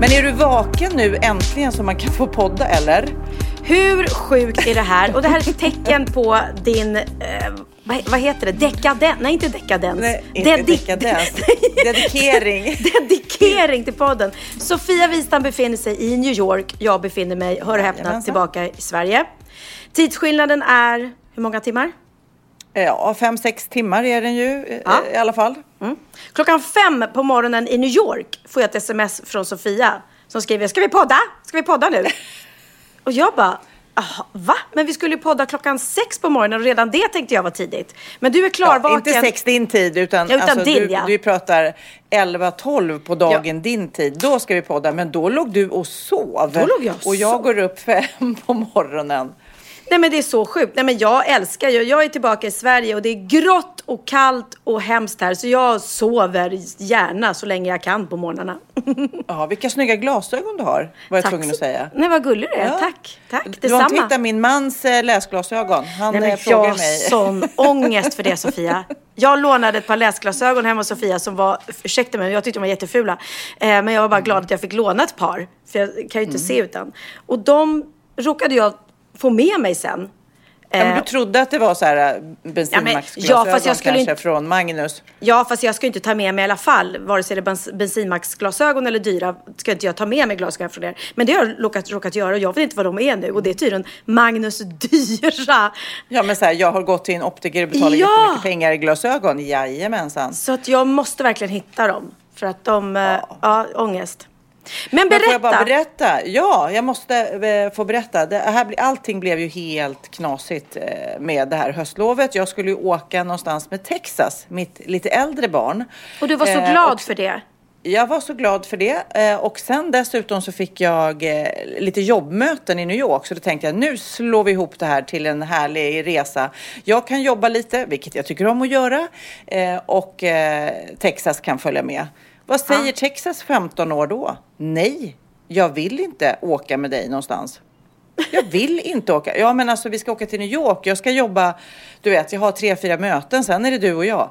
Men är du vaken nu äntligen så man kan få podda eller? Hur sjukt är det här? Och det här är ett tecken på din, eh, vad, vad heter det, dekadens? Nej, inte dekadens. Nej, inte Dedi- dekadens. Dedikering. Dedikering till podden. Sofia Wistam befinner sig i New York. Jag befinner mig, hör och häpna, tillbaka i Sverige. Tidsskillnaden är, hur många timmar? Ja, fem, sex timmar är den ju eh, Ja. i alla fall. Mm. Klockan fem på morgonen i New York får jag ett sms från Sofia som skriver, ska vi podda? Ska vi podda nu? och jag bara, "Aha, va? Men vi skulle ju podda klockan sex på morgonen och redan det tänkte jag var tidigt. Men du är klarvaken. inte sex din tid utan, Ja, utan alltså, din, du, ja. du pratar 11-12 på dagen din tid. Då ska vi podda. Men då låg du och sov. Då låg jag och och jag går upp fem på morgonen. Nej men det är så sjukt. Nej men jag älskar ju, jag är tillbaka i Sverige och det är grått och kallt och hemskt här. Så jag sover gärna så länge jag kan på morgnarna. Ja, vilka snygga glasögon du har, var jag tvungen så- att säga. Nej vad gullig du är. Ja. Tack, tack. Du har Detsamma. inte hittat min mans eh, läsglasögon. Han Nej, men eh, jag frågar har mig. sån ångest för det Sofia. Jag lånade ett par läsglasögon hemma hos Sofia som var, ursäkta mig, jag tyckte de var jättefula. Eh, men jag var bara glad att jag fick låna ett par. För jag kan ju inte Mm. se utan. Och de råkade jag få med mig sen. Ja, men Eh, du trodde att det var så här eh, bensinmaxglasögon ja, skulle kanske inte- från Magnus. Ja, fast jag ju inte ta med mig i alla fall, vare sig det är bens- bensinmaxglasögon eller dyra, ska inte jag ta med mig glasögon från er. Men det har jag råkat, råkat göra och jag vet inte vad de är nu. Och det är tydligen Magnus dyra. Ja, men så här, jag har gått till en optiker och betalat Ja! jättemycket pengar i glasögon. Jajamensan. Så att jag måste verkligen hitta dem. För att de, ja, ja ångest. Men Men får jag berätta. bara berätta? Ja, jag måste eh, få berätta. Det här, allting blev ju helt knasigt eh, med det här höstlovet. Jag skulle ju åka någonstans med Texas, mitt lite äldre barn. Och du var så Eh, glad och- för det. Jag var så glad för det. Och sen dessutom så fick jag lite jobbmöten i New York. Så då tänkte jag nu slår vi ihop det här till en härlig resa. Jag kan jobba lite, vilket jag tycker om att göra. Och Texas kan följa med. Vad säger Texas 15 år då? Nej, jag vill inte åka med dig någonstans. Jag vill inte åka. Ja, men alltså vi ska åka till New York. Jag ska jobba, du vet, jag har tre, fyra möten. Sen är det du och jag.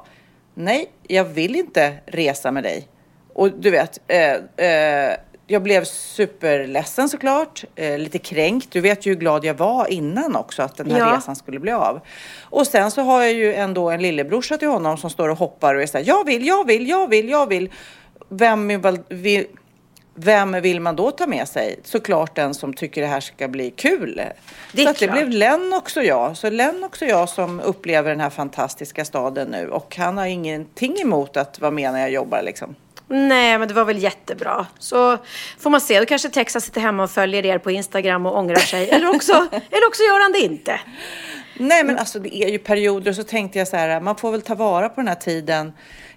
Nej, jag vill inte resa med dig. Och du vet, eh, eh, jag blev superledsen såklart. Eh, lite kränkt. Du vet ju hur glad jag var innan också att den här Ja. resan skulle bli av. Och sen så har jag ju ändå en lillebrorsa till honom som står och hoppar och är så här, jag vill, jag vill, jag vill, jag vill. Vem vill, vem vill man då ta med sig? Såklart den som tycker det här ska bli kul. Det så att det klart. blev Lennox och jag. Så Lennox och jag som upplever den här fantastiska staden nu. Och han har ingenting emot att vara med när jag jobbar liksom. Nej, men det var väl jättebra. Så får man se. Då kanske Texas sitter hemma och följer er på Instagram och ångrar sig. Eller också, eller också gör han det inte. Nej men alltså det är ju perioder så tänkte jag så här, man får väl ta vara på den här tiden.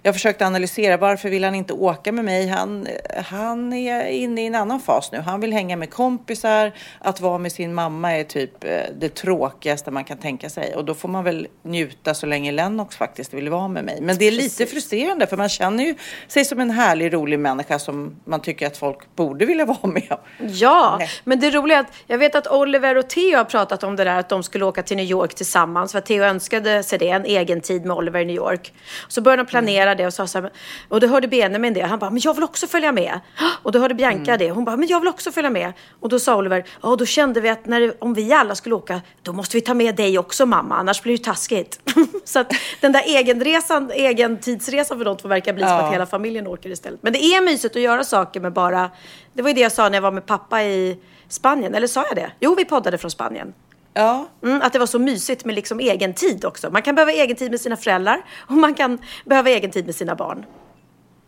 Jag försökte analysera varför vill han inte åka med mig? Han, han är inne i en annan fas nu. Han vill hänga med kompisar. Att vara med sin mamma är typ eh, det tråkigaste man kan tänka sig. Och då får man väl njuta så länge Lennox faktiskt vill vara med mig. Men det är lite frustrerande för man känner ju sig som en härlig, rolig människa som man tycker att folk borde vilja vara med. Ja, Nej. men det roliga är att jag vet att Oliver och Theo har pratat om det där att de skulle åka till New York York tillsammans. För att Theo önskade sig det, en egen tid med Oliver i New York. Så började de planera det och sa så här, och då hörde Benjamin det. Han bara, men jag vill också följa med. Och då hörde Bianca det. Hon bara, men jag vill också följa med. Och då sa Oliver, ja då kände vi att när, om vi alla skulle åka, då måste vi ta med dig också mamma, annars blir det taskigt. så att den där egenresan, egen tidsresan för de två verkar bli som Ja. att hela familjen åker istället. Men det är mysigt att göra saker med bara, det var ju det jag sa när jag var med pappa i Spanien. Eller sa jag det? Jo, vi poddade från Spanien. Ja, Mm, att det var så mysigt med liksom egen tid också. Man kan behöva egen tid med sina föräldrar och man kan behöva egen tid med sina barn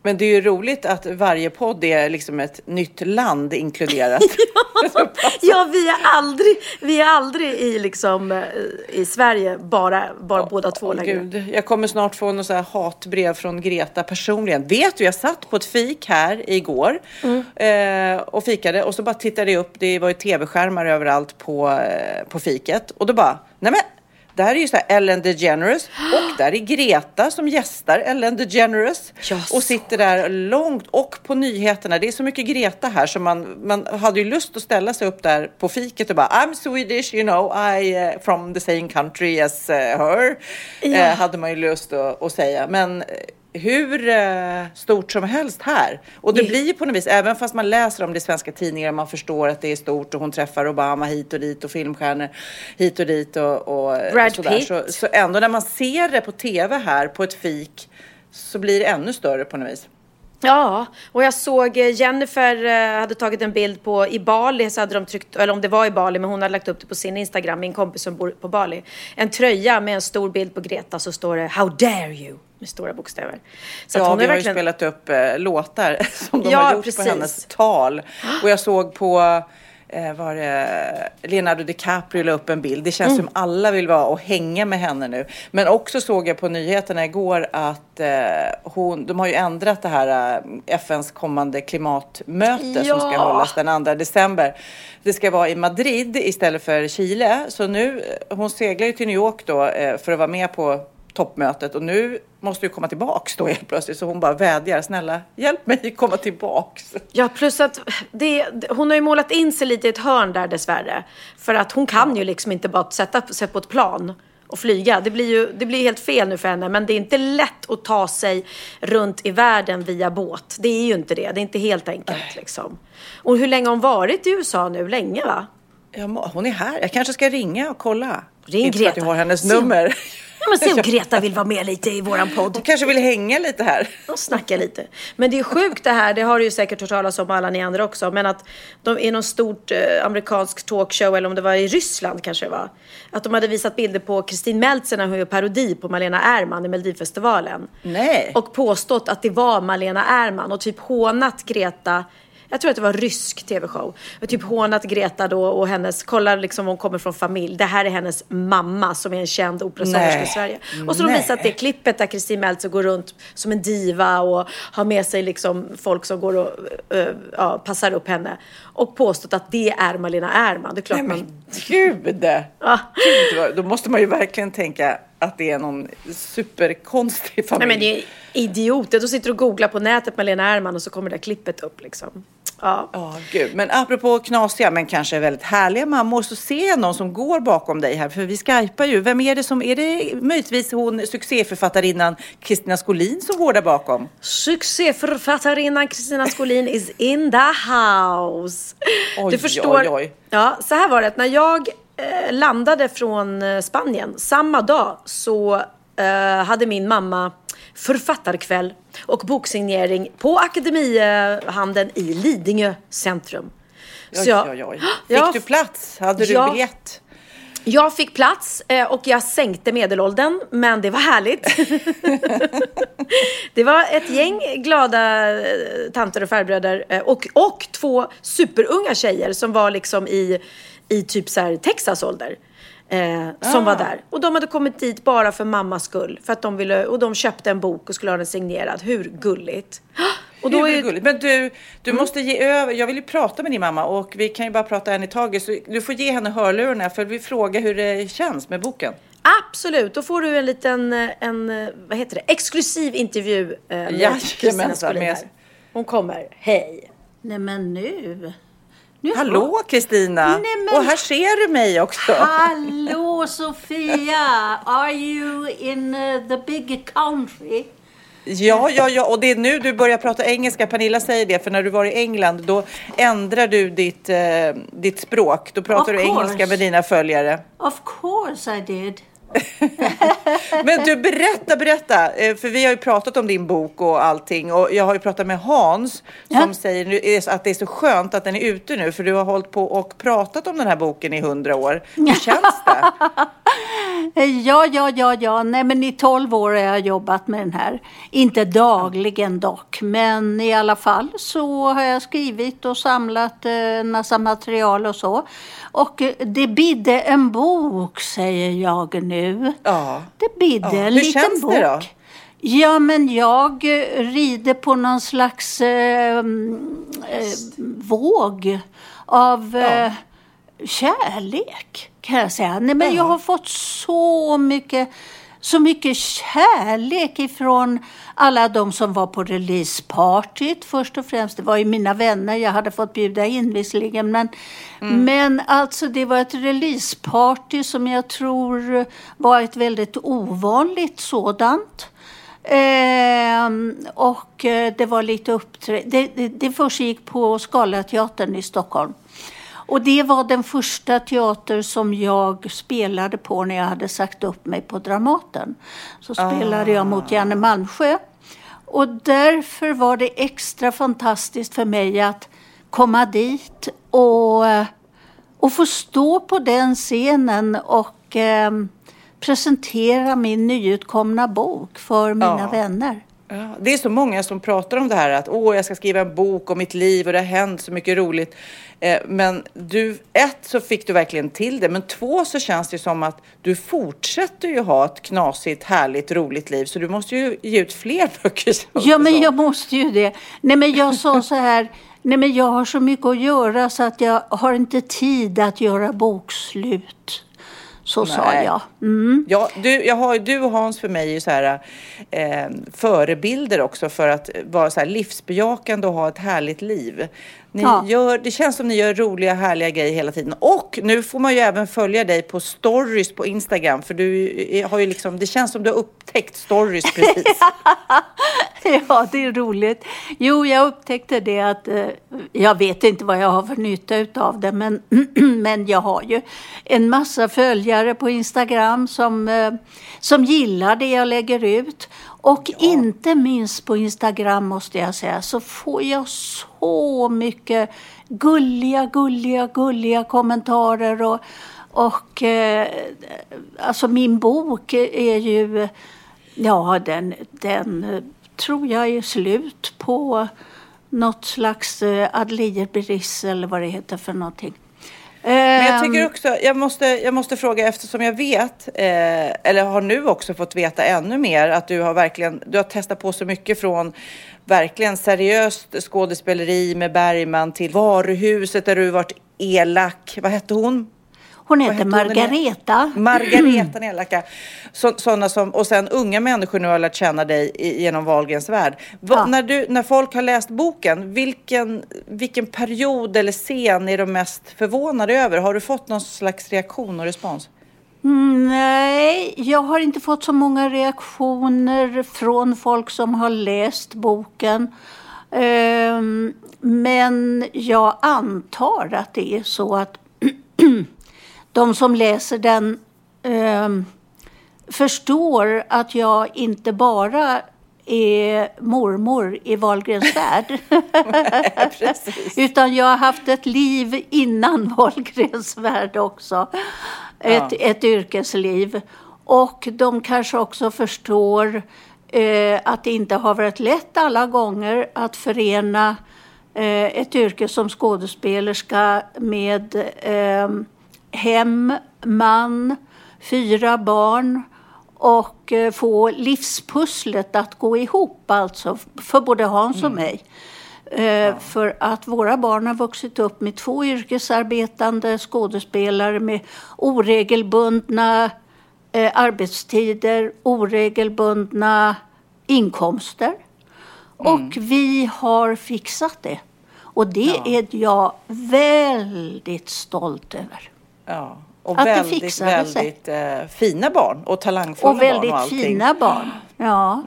men det är ju roligt att varje podd är liksom ett nytt land inkluderat. Ja, vi är aldrig, vi är aldrig i, liksom, eh, i Sverige bara, bara båda två Åh, längre. Gud, jag kommer snart få något så här hatbrev från Greta personligen. Vet du, jag satt på ett fik här igår Mm. eh, och fikade och så bara tittade jag upp. Det var ju tv-skärmar överallt på, eh, på fiket och då bara, nej men där är ju så här Ellen DeGeneres och där är Greta som gästar Ellen DeGeneres och sitter där långt och på nyheterna. Det är så mycket Greta här så man, man hade ju lust att ställa sig upp där på fiket och bara I'm Swedish, you know, I uh, from the same country as uh, her. Ja. Eh, hade man ju lust att, att säga. Men eh, hur eh, stort som helst här. Och det blir ju på något vis, även fast man läser om det i svenska tidningar, man förstår att det är stort och hon träffar Obama hit och dit och filmstjärnor hit och dit och, och Brad sådär. Pitt. Så, så ändå när man ser det på tv här på ett fik så blir det ännu större på något vis. Ja, och jag såg eh, Jennifer eh, hade tagit en bild på i Bali, så hade de tryckt, eller om det var i Bali, men hon hade lagt upp det på sin Instagram, min kompis som bor på Bali. En tröja med en stor bild på Greta så står det How dare you? Med stora bokstäver. Så att ja, hon vi har verkligen... ju spelat upp eh, låtar som de Ja, har gjort precis. på hennes tal. Och jag såg på eh, var det Leonardo DiCaprio la upp en bild. Det känns Mm. som alla vill vara och hänga med henne nu. Men också såg jag på nyheterna igår att eh, hon, de har ju ändrat det här eh, FNs kommande klimatmöte som ska Ja. hållas den 2 december. Det ska vara i Madrid istället för Chile. Så nu, hon seglar ju till New York då eh, för att vara med på toppmötet och nu måste ju komma tillbaks då helt plötsligt. Så hon bara vädjar, snälla hjälp mig komma tillbaks. Ja, plus att det, hon har ju målat in sig lite i ett hörn där dessvärre. För att hon kan ju liksom inte bara sätta sig på ett plan och flyga. Det blir ju det blir helt fel nu för henne. Men det är inte lätt att ta sig runt i världen via båt. Det är ju inte det. Det är inte helt enkelt liksom. Och hur länge har hon varit i USA nu? Länge va? Ja, hon är här. Jag kanske ska ringa och kolla. Ring Inte för att Greta. jag har hennes nummer. Men se om Greta vill vara med lite i våran podd. Hon kanske vill hänga lite här. och snacka lite. Men det är sjukt det här, det har du ju säkert hört talas om alla ni andra också, men att de i någon stort eh, amerikansk talkshow, eller om det var i Ryssland kanske det var, att de hade visat bilder på Kristin Meltzer när hon gör parodi på Malena Ärman i Melodifestivalen. Nej. Och påstått att det var Malena Ärman och typ hånat Greta jag tror att det var rysk tv-show. Och typ hånat Greta då och hennes, kolla liksom hon kommer från familj. Det här är hennes mamma som är en känd operasångerska i. Sverige. Och så har de visat det klippet där Kristin Meltzer går runt som en diva och har med sig liksom folk som går och eh, ja, passar upp henne. Och påstått att det är Malena Ärman. Det är klart Nej, man... men gud! Ja. Gud, Då måste man ju verkligen tänka att det är någon superkonstig Nej familj. men det är idioter. Då sitter du och googlar på nätet Malena Ärman och så kommer det där klippet upp liksom. Ja. Ja, gud. Men apropå knasiga men kanske väldigt härliga mammor så ser jag någon som går bakom dig här. För vi skypar ju. Vem är det som, är det möjligtvis hon succéförfattarinnan Kristina Skolin som går där bakom? Succéförfattarinnan Kristina Skolin is in the house. Oj, du förstår. oj, oj. Ja, så här var det. När jag eh, landade från eh, Spanien samma dag så eh, hade min mamma författarkväll och boksignering på Akademihandeln i Lidingö centrum. Så Oj, jag- oj, oj. Fick Ja, du plats? Hade du Ja. biljett? Jag fick plats eh, och jag sänkte medelåldern, men det var härligt. det var ett gäng glada eh, tanter och farbröder och, och två superunga tjejer som var liksom i, i typ så här Texas ålder. Eh, som Ah. var där. Och de hade kommit dit bara för mammas skull. För att de ville, och de köpte en bok och skulle ha den signerad. Hur gulligt? Och Hur är ju- gulligt. Men du, du Mm. måste ge över. Jag vill ju prata med din mamma och vi kan ju bara prata en i taget. Så du får ge henne hörlurarna för vi frågar hur det känns med boken. Absolut, då får du en liten, eh, en, eh, vad heter det, exklusiv intervju eh, med Jajamensan, Kristina. Hon kommer, hej. Nej men nu. Nu Hallå Kristina! Men- Och här ser du mig också. Hallå Sofia! Are you in uh, the big country? Ja, ja, ja, och det är nu du börjar prata engelska. Pernilla säger det, för när du var i England då ändrar du ditt, eh, ditt språk. Då pratar Of du engelska med dina följare. Of course I did. Men du, berätta, berätta. Eh, För vi har ju pratat om din bok och allting. Och jag har ju pratat med Hans som Ja. säger att det är så skönt att den är ute nu. För du har hållit på och pratat om den här boken i hundra år. Hur känns det? Ja, ja, ja, ja. Nej, men i 12 år har jag jobbat med den här. Inte dagligen dock, men i alla fall så har jag skrivit och samlat eh, en massa material och så. Och eh, det bidde en bok, säger jag nu. Ja. Det bidde Ja, en hur liten känns bok. det då? Ja, men jag eh, rider på någon slags eh, mm, eh, våg av eh, kärlek, kan jag säga. Nej, men jag har fått så mycket, så mycket kärlek ifrån alla de som var på releasepartyt först och främst. Det var ju mina vänner jag hade fått bjuda in visserligen. Men, men alltså det var ett releaseparty som jag tror var ett väldigt ovanligt sådant. Ehm, och eh, det var lite uppträ... Det, det, det försiggick på Scalateatern i Stockholm. Och det var den första teater som jag spelade på när jag hade sagt upp mig på Dramaten. Så spelade jag mot Janne Malmsjö. Och därför var det extra fantastiskt för mig att komma dit och, och få stå på den scenen och eh, presentera min nyutkomna bok för mina Ja. vänner. Ja, det är så många som pratar om det här att åh, jag ska skriva en bok om mitt liv och det har hänt så mycket roligt. Eh, men du, ett så fick du verkligen till det, men två så känns det som att du fortsätter ju ha ett knasigt, härligt, roligt liv. Så du måste ju ge ut fler böcker. Ja, men som. jag måste ju det. Nej, men jag sa så här. Nej, men jag har så mycket att göra så att jag har inte tid att göra bokslut. Så sa Nej. jag. Mm. Ja, du, jag har, du och Hans för mig är ju så här, eh, förebilder också för att vara så här livsbejakande och ha ett härligt liv. Ni Ja. gör, det känns som ni gör roliga, härliga grejer hela tiden. Och nu får man ju även följa dig på stories på Instagram, för du har ju liksom, det känns som du har upptäckt stories precis. Ja, det är roligt. Jo, jag upptäckte det att eh, jag vet inte vad jag har för nytta utav det, men, men jag har ju en massa följare på Instagram som, eh, som gillar det jag lägger ut. Och inte minst på Instagram måste jag säga så får jag så mycket gulliga, gulliga, gulliga kommentarer och, och eh, alltså min bok är ju Ja, den, den eh, tror jag är slut på något slags Adlierbriss eller vad det heter för någonting. Men jag Ehm, tycker också, jag måste, jag måste fråga eftersom jag vet, eh, eller har nu också fått veta ännu mer, att du har verkligen, du har testat på så mycket från verkligen seriöst skådespeleri med Bergman till varuhuset där du varit elak. Vad hette hon? Hon heter hette hon? Margareta. Margareta den elaka. Så, såna som, och sen unga människor nu har lärt känna dig i, genom Wahlgrens värld. Va, Ja. när, du, när folk har läst boken, vilken, vilken period eller scen är de mest förvånade över? Har du fått någon slags reaktion och respons? Mm, Nej, jag har inte fått så många reaktioner från folk som har läst boken. Ehm, men jag antar att det är så att de som läser den ehm, förstår att jag inte bara är mormor i Wahlgrens värld. Utan jag har haft ett liv innan Wahlgrens värld också. Ett, ett yrkesliv. Och de kanske också förstår eh, att det inte har varit lätt alla gånger att förena eh, ett yrke som skådespelerska med eh, hem, man, fyra barn och eh, få livspusslet att gå ihop, alltså för både Hans och mig. Eh, För att våra barn har vuxit upp med två yrkesarbetande skådespelare med oregelbundna eh, arbetstider, oregelbundna inkomster. Och vi har fixat det. Och det är jag väldigt stolt över. Ja. Och Att det väldigt, sig. väldigt eh, fina barn och talangfulla Och väldigt barn och fina barn. Ja.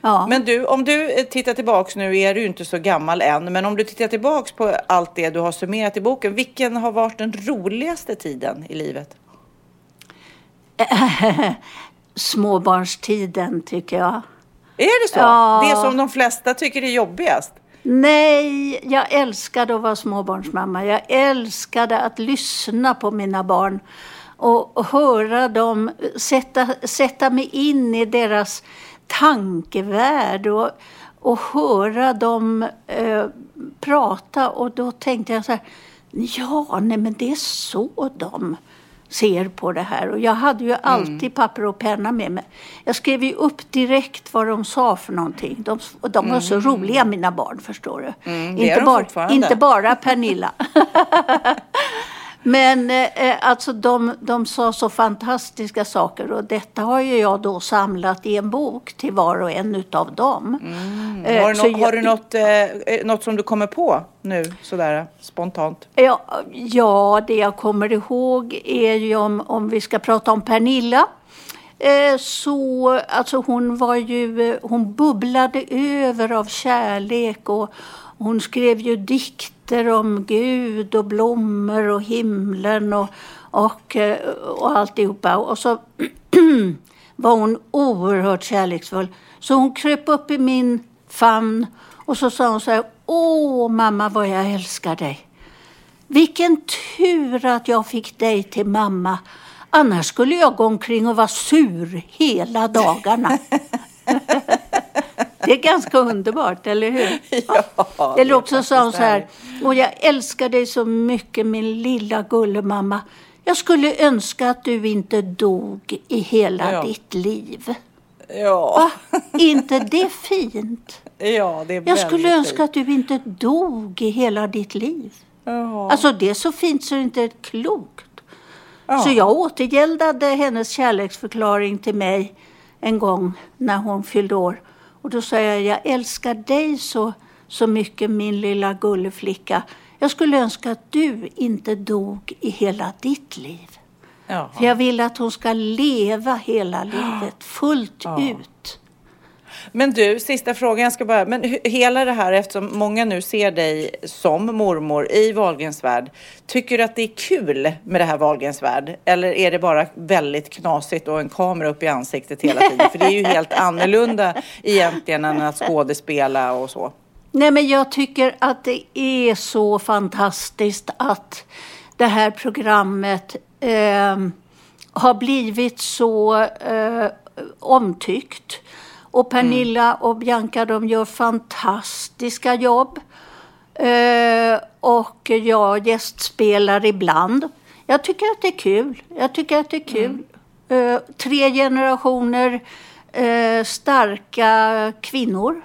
ja. Men du, om du eh, tittar tillbaks nu är du inte så gammal än, men om du tittar tillbaks på allt det du har summerat i boken, vilken har varit den roligaste tiden i livet? Småbarnstiden tycker jag. Är det så? Ja. Det som de flesta tycker är jobbigast? Nej, jag älskade att vara småbarnsmamma. Jag älskade att lyssna på mina barn och, höra dem, sätta, sätta mig in i deras tankevärld och, och höra dem eh, prata. Och då tänkte jag så här, ja, nej men det är så de ser på det här. Och jag hade ju alltid papper och penna med mig. Jag skrev ju upp direkt vad de sa för någonting. De, och de var så roliga mina barn, förstår du. Mm, inte, bara, inte bara Pernilla. Men eh, alltså de, de sa så fantastiska saker och detta har ju jag då samlat i en bok till var och en utav dem. Eh, Har du, så nå- har jag- du något, eh, något som du kommer på nu sådär spontant? Ja, ja, det jag kommer ihåg är ju om, om vi ska prata om Pernilla. Eh, så, alltså hon var ju, eh, hon bubblade över av kärlek och hon skrev ju dikter om Gud och blommor och himlen och, och, eh, och alltihopa. Och så var hon oerhört kärleksfull. Så hon kröp upp i min famn och så sa hon så här, Åh mamma vad jag älskar dig. Vilken tur att jag fick dig till mamma. Annars skulle jag gå omkring och vara sur hela dagarna. Det är ganska underbart, eller hur? Ja, Eller också sa hon så här, och jag älskar dig så mycket min lilla gullemamma. Jag skulle önska att du inte dog i hela Ja. ditt liv. Ja, Va? inte det fint? ja det är Jag skulle önska att du inte dog i hela ditt liv. Ja. Alltså det är så fint så det inte är klokt. Ja. Så jag återgäldade hennes kärleksförklaring till mig en gång när hon fyllde år. Och då sa jag, jag älskar dig så, så mycket min lilla gulleflicka. Jag skulle önska att du inte dog i hela ditt liv. Ja. För jag vill att hon ska leva hela livet fullt ut. Men du, sista frågan. Jag ska bara, men hela det här, eftersom många nu ser dig som mormor i Wahlgrens värld. Tycker du att det är kul med det här Wahlgrens värld? Eller är det bara väldigt knasigt och en kamera upp i ansiktet hela tiden? För det är ju helt annorlunda egentligen än att skådespela och så. Nej, men jag tycker att det är så fantastiskt att det här programmet eh, har blivit så eh, omtyckt. Och Pernilla och Bianca de gör fantastiska jobb. Eh, och jag gästspelar ibland. Jag tycker att det är kul. Jag tycker att det är kul. Eh, tre generationer eh, starka kvinnor.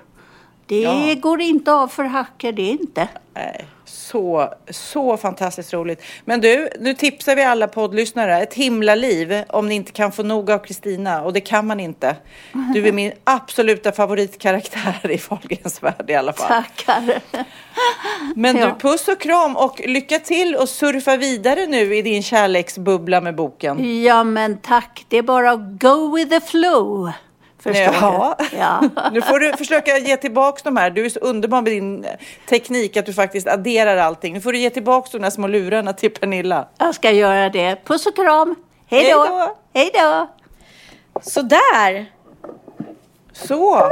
Det Ja. går inte av för hacker, det är inte. Nej, så, så fantastiskt roligt. Men du, nu tipsar vi alla poddlyssnare. Ett himla liv om ni inte kan få nog av Kristina. Och det kan man inte. Du är min absoluta favoritkaraktär i Wahlgrens värld i alla fall. Tackar. Men du, puss och kram och lycka till och surfa vidare nu i din kärleksbubbla med boken. Ja, men tack. Det är bara go with the flow. Förstår Ja. du? Ja. Nu får du försöka ge tillbaka de här. Du är så underbar med din teknik att du faktiskt adderar allting. Nu får du ge tillbaka de där små lurarna till Pernilla. Jag ska göra det. Puss och kram. Hej då. Hej då. Sådär! Så!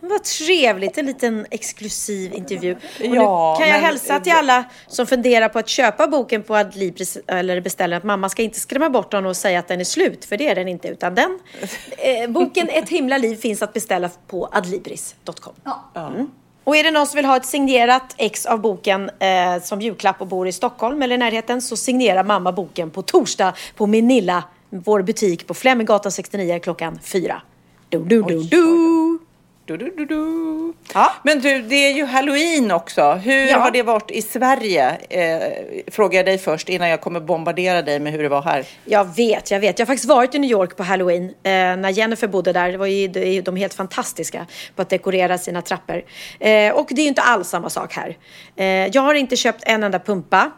Vad trevligt, en liten exklusiv intervju. Och Ja, nu kan jag men- hälsa till alla som funderar på att köpa boken på Adlibris eller beställa att mamma ska inte skrämma bort den och säga att den är slut, för det är den inte. Utan den, eh, boken Ett himla liv finns att beställa på adlibris.com. Mm. Och är det någon som vill ha ett signerat ex av boken eh, som julklapp och bor i Stockholm eller i närheten så signerar mamma boken på torsdag på Minilla, vår butik på Fleminggatan 69 klockan fyra. Du, du, du, du. Du, du, du. Ja. Men du, det är ju halloween också. Hur Ja. har det varit i Sverige? Eh, frågar jag dig först innan jag kommer bombardera dig med hur det var här. Jag vet, jag vet. Jag har faktiskt varit i New York på halloween eh, när Jennifer bodde där. Det var ju, ju de helt fantastiska på att dekorera sina trappor. Eh, och det är ju inte alls samma sak här. Eh, jag har inte köpt en enda pumpa.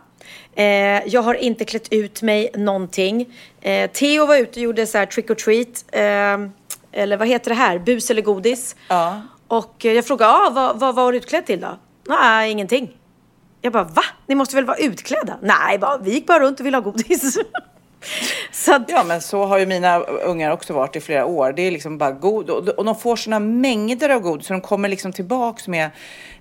Eh, jag har inte klätt ut mig någonting. Eh, Theo var ute och gjorde så här trick or treat. Eh, eller vad heter det här? Bus eller godis. Ja. Och eh, jag frågade, ah, vad, vad var du utklädd till då? Nej, ingenting. Jag bara, va? Ni måste väl vara utklädda? Nej, bara, vi gick bara runt och ville ha godis. så att, Ja, men så har ju mina ungar också varit i flera år. Det är liksom bara god och de får såna mängder av godis så de kommer liksom tillbaks med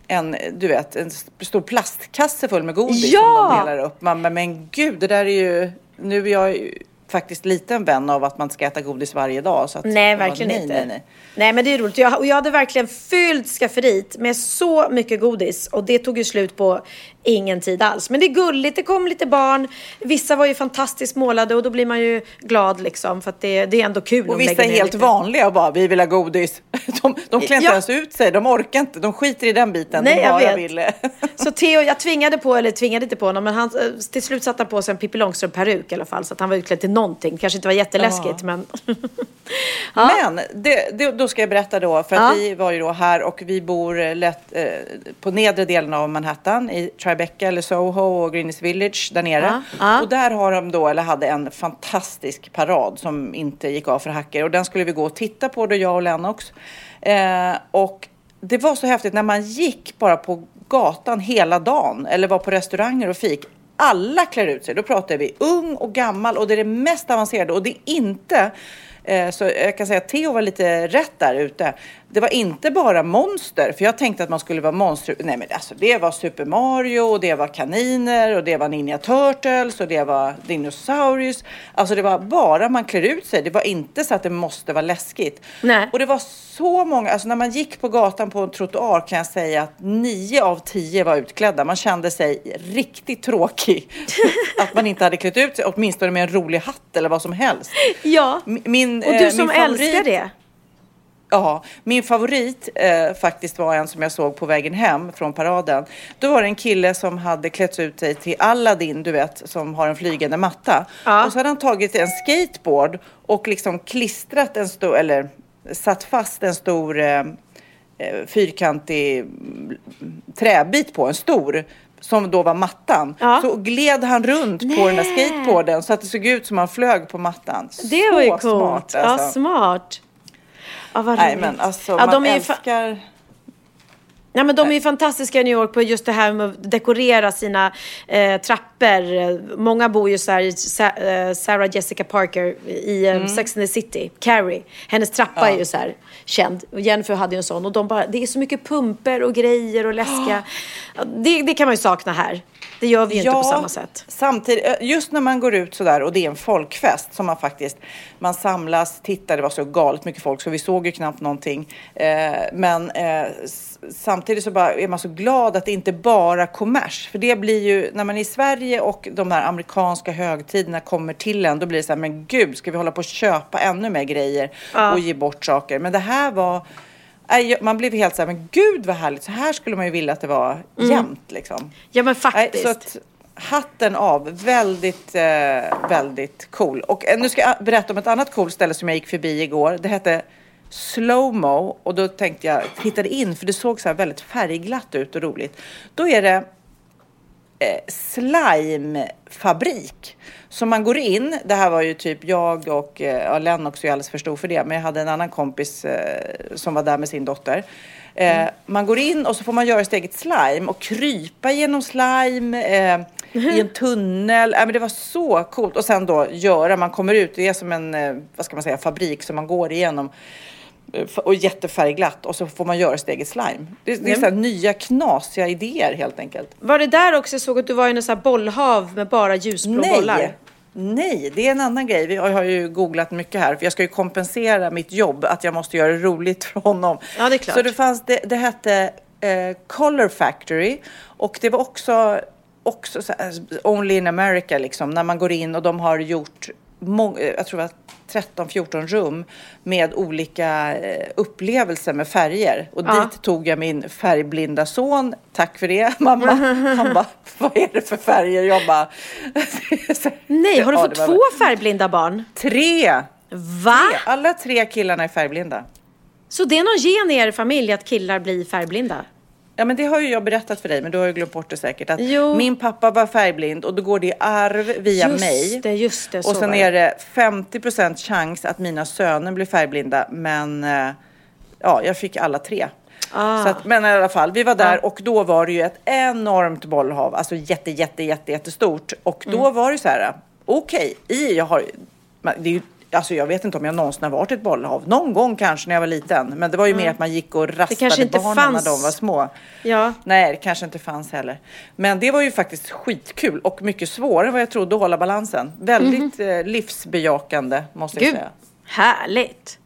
en, du vet, en stor plastkasse full med godis Ja! som de delar upp. Man, men, men gud, det där är ju, nu är jag ju faktiskt lite en vän av att man ska äta godis varje dag. Så att, Nej, verkligen nej, inte. Nej, nej. Nej, men det är roligt. Jag, och jag hade verkligen fyllt skafferiet med så mycket godis och det tog ju slut på ingen tid alls. Men det är gulligt, det kom lite barn. Vissa var ju fantastiskt målade och då blir man ju glad liksom för att det, det är ändå kul. Och vissa är helt lite. vanliga och bara, vi vill ha godis. De, de klär inte Ja. ens ut sig, de orkar inte, de skiter i den biten. Nej, de jag vet. vill. Så Theo, jag tvingade på, eller tvingade inte på honom, men han, eh, till slut satte han på sig en Pippi Långstrump-peruk i alla fall. Så att han var utklädd till någonting. Kanske inte var jätteläskigt, men... ja. Men det, det, då ska jag berätta då, för att Ja. vi var ju då här och vi bor eh, lätt, eh, på nedre delen av Manhattan i Tribeca eller Soho och Greenwich Village där nere. Ja, ja. Och där har de då, eller hade en fantastisk parad som inte gick av för hacker och den skulle vi gå och titta på då jag och Lennox. Eh, och det var så häftigt när man gick bara på gatan hela dagen eller var på restauranger och fik. Alla klär ut sig. Då pratar vi ung och gammal och det är det mest avancerade och det är inte Eh, Så jag kan säga att Theo var lite rätt där ute. Det var inte bara monster, för jag tänkte att man skulle vara monster. Nej, men alltså det var Super Mario och det var kaniner och det var Ninja Turtles och det var dinosaurius. Alltså det var bara man klär ut sig. Det var inte så att det måste vara läskigt. Nej. Och det var så många, alltså när man gick på gatan på en trottoar kan jag säga att nio av tio var utklädda. Man kände sig riktigt tråkig. att man inte hade klätt ut sig, åtminstone med en rolig hatt eller vad som helst. ja. Min, Och eh, du som min favorit- älskar det. Ja, min favorit eh, faktiskt var en som jag såg på vägen hem från paraden. Då var det en kille som hade klätt ut sig till Aladdin, du vet, som har en flygande matta. Ja. Och så hade han tagit en skateboard och liksom klistrat en stor, eller satt fast en stor eh, eh, fyrkantig mm, träbit på, en stor. Som då var mattan. Ja. Så gled han runt på den där skateboarden så att det såg ut som han flög på mattan. Det var ju Så coolt. smart Ja, alltså. smart. Ja, vad Nej men alltså, ja, man de är älskar... Ja, men de är ju fantastiska i New York på just det här med att dekorera sina eh, trappor. Många bor ju så här Sa- eh, Sarah Jessica Parker i Mm. eh, Sex and the City, Carrie. Hennes trappa är ju så här känd. Jennifer hade ju en sån. Och de bara, det är så mycket pumper och grejer och läskiga. Ja, det, det kan man ju sakna här. Det gör vi ju inte på samma sätt. Samtidigt, eh, just när man går ut sådär och det är en folkfest som man faktiskt, man samlas, tittar, det var så galet mycket folk så vi såg ju knappt någonting. Eh, men eh, samtidigt så bara är man så glad att det inte bara kommers. För det blir ju, när man är i Sverige och de här amerikanska högtiderna kommer till en, då blir det så här, men gud, ska vi hålla på och köpa ännu mer grejer och ge bort saker? Men det här var Man blev helt så här, men gud vad härligt, så här skulle man ju vilja att det var jämt liksom. Ja, men faktiskt. så att hatten av, väldigt, eh, väldigt cool. Och eh, nu ska jag berätta om ett annat coolt ställe som jag gick förbi igår. Det hette Slowmo och då tänkte jag, tittade in för det såg så här väldigt färgglatt ut och roligt. Då är det eh, slimefabrik. Så man går in, det här var ju typ jag och eh, ja, Lennox är ju alldeles för stor för det, men jag hade en annan kompis eh, som var där med sin dotter. Eh, Man går in och så får man göra sitt eget slime och krypa genom slime eh, i en tunnel. Äh, men det var så coolt. Och sen då göra, man kommer ut, det är som en, eh, vad ska man säga, fabrik som man går igenom och jättefärgglatt och så får man göra sitt eget slime. Det, det är så här nya knasiga idéer helt enkelt. Var det där också jag såg att du var i här bollhav med bara ljusblå bollar? Nej. Nej, det är en annan grej. Vi- Jag har ju googlat mycket här, för jag ska ju kompensera mitt jobb, att jag måste göra det roligt för honom. Ja, det är klart. Så det fanns, det, det hette eh, Color Factory och det var också, också så här, Only in America liksom, när man går in och de har gjort jag tror det var 13-14 rum med olika eh, upplevelser med färger. Och Ja. dit tog jag min färgblinda son. Tack för det mamma. Han bara, vad är det för färger? Jag bara, Nej, har du Ja, fått var- två färgblinda barn? Tre! Va? Tre. Alla tre killarna är färgblinda. Så det är någon gen i er familj att killar blir färgblinda? Ja, men det har ju jag berättat för dig, men du har ju glömt bort det säkert. Att Jo. Min pappa var färgblind och då går det i arv via Just mig. det, just det, så Och sen är det 50 chans att mina söner blir färgblinda, men eh, ja, jag fick alla tre. Ah. Så att, men i alla fall, vi var där och då var det ju ett enormt bollhav, alltså jätte, jätte, jätte, jättestort. Och då Mm. var det så här, okej, i, jag har, det är ju, alltså jag vet inte om jag någonsin har varit i ett bollhav. Någon gång kanske när jag var liten, men det var ju mer att man gick och rastade kanske inte barnen fanns. när de var små. Ja. Nej, det kanske inte fanns heller. Men det var ju faktiskt skitkul och mycket svårare än vad jag trodde att hålla balansen. Väldigt eh, livsbejakande måste jag. Gud, säga. härligt.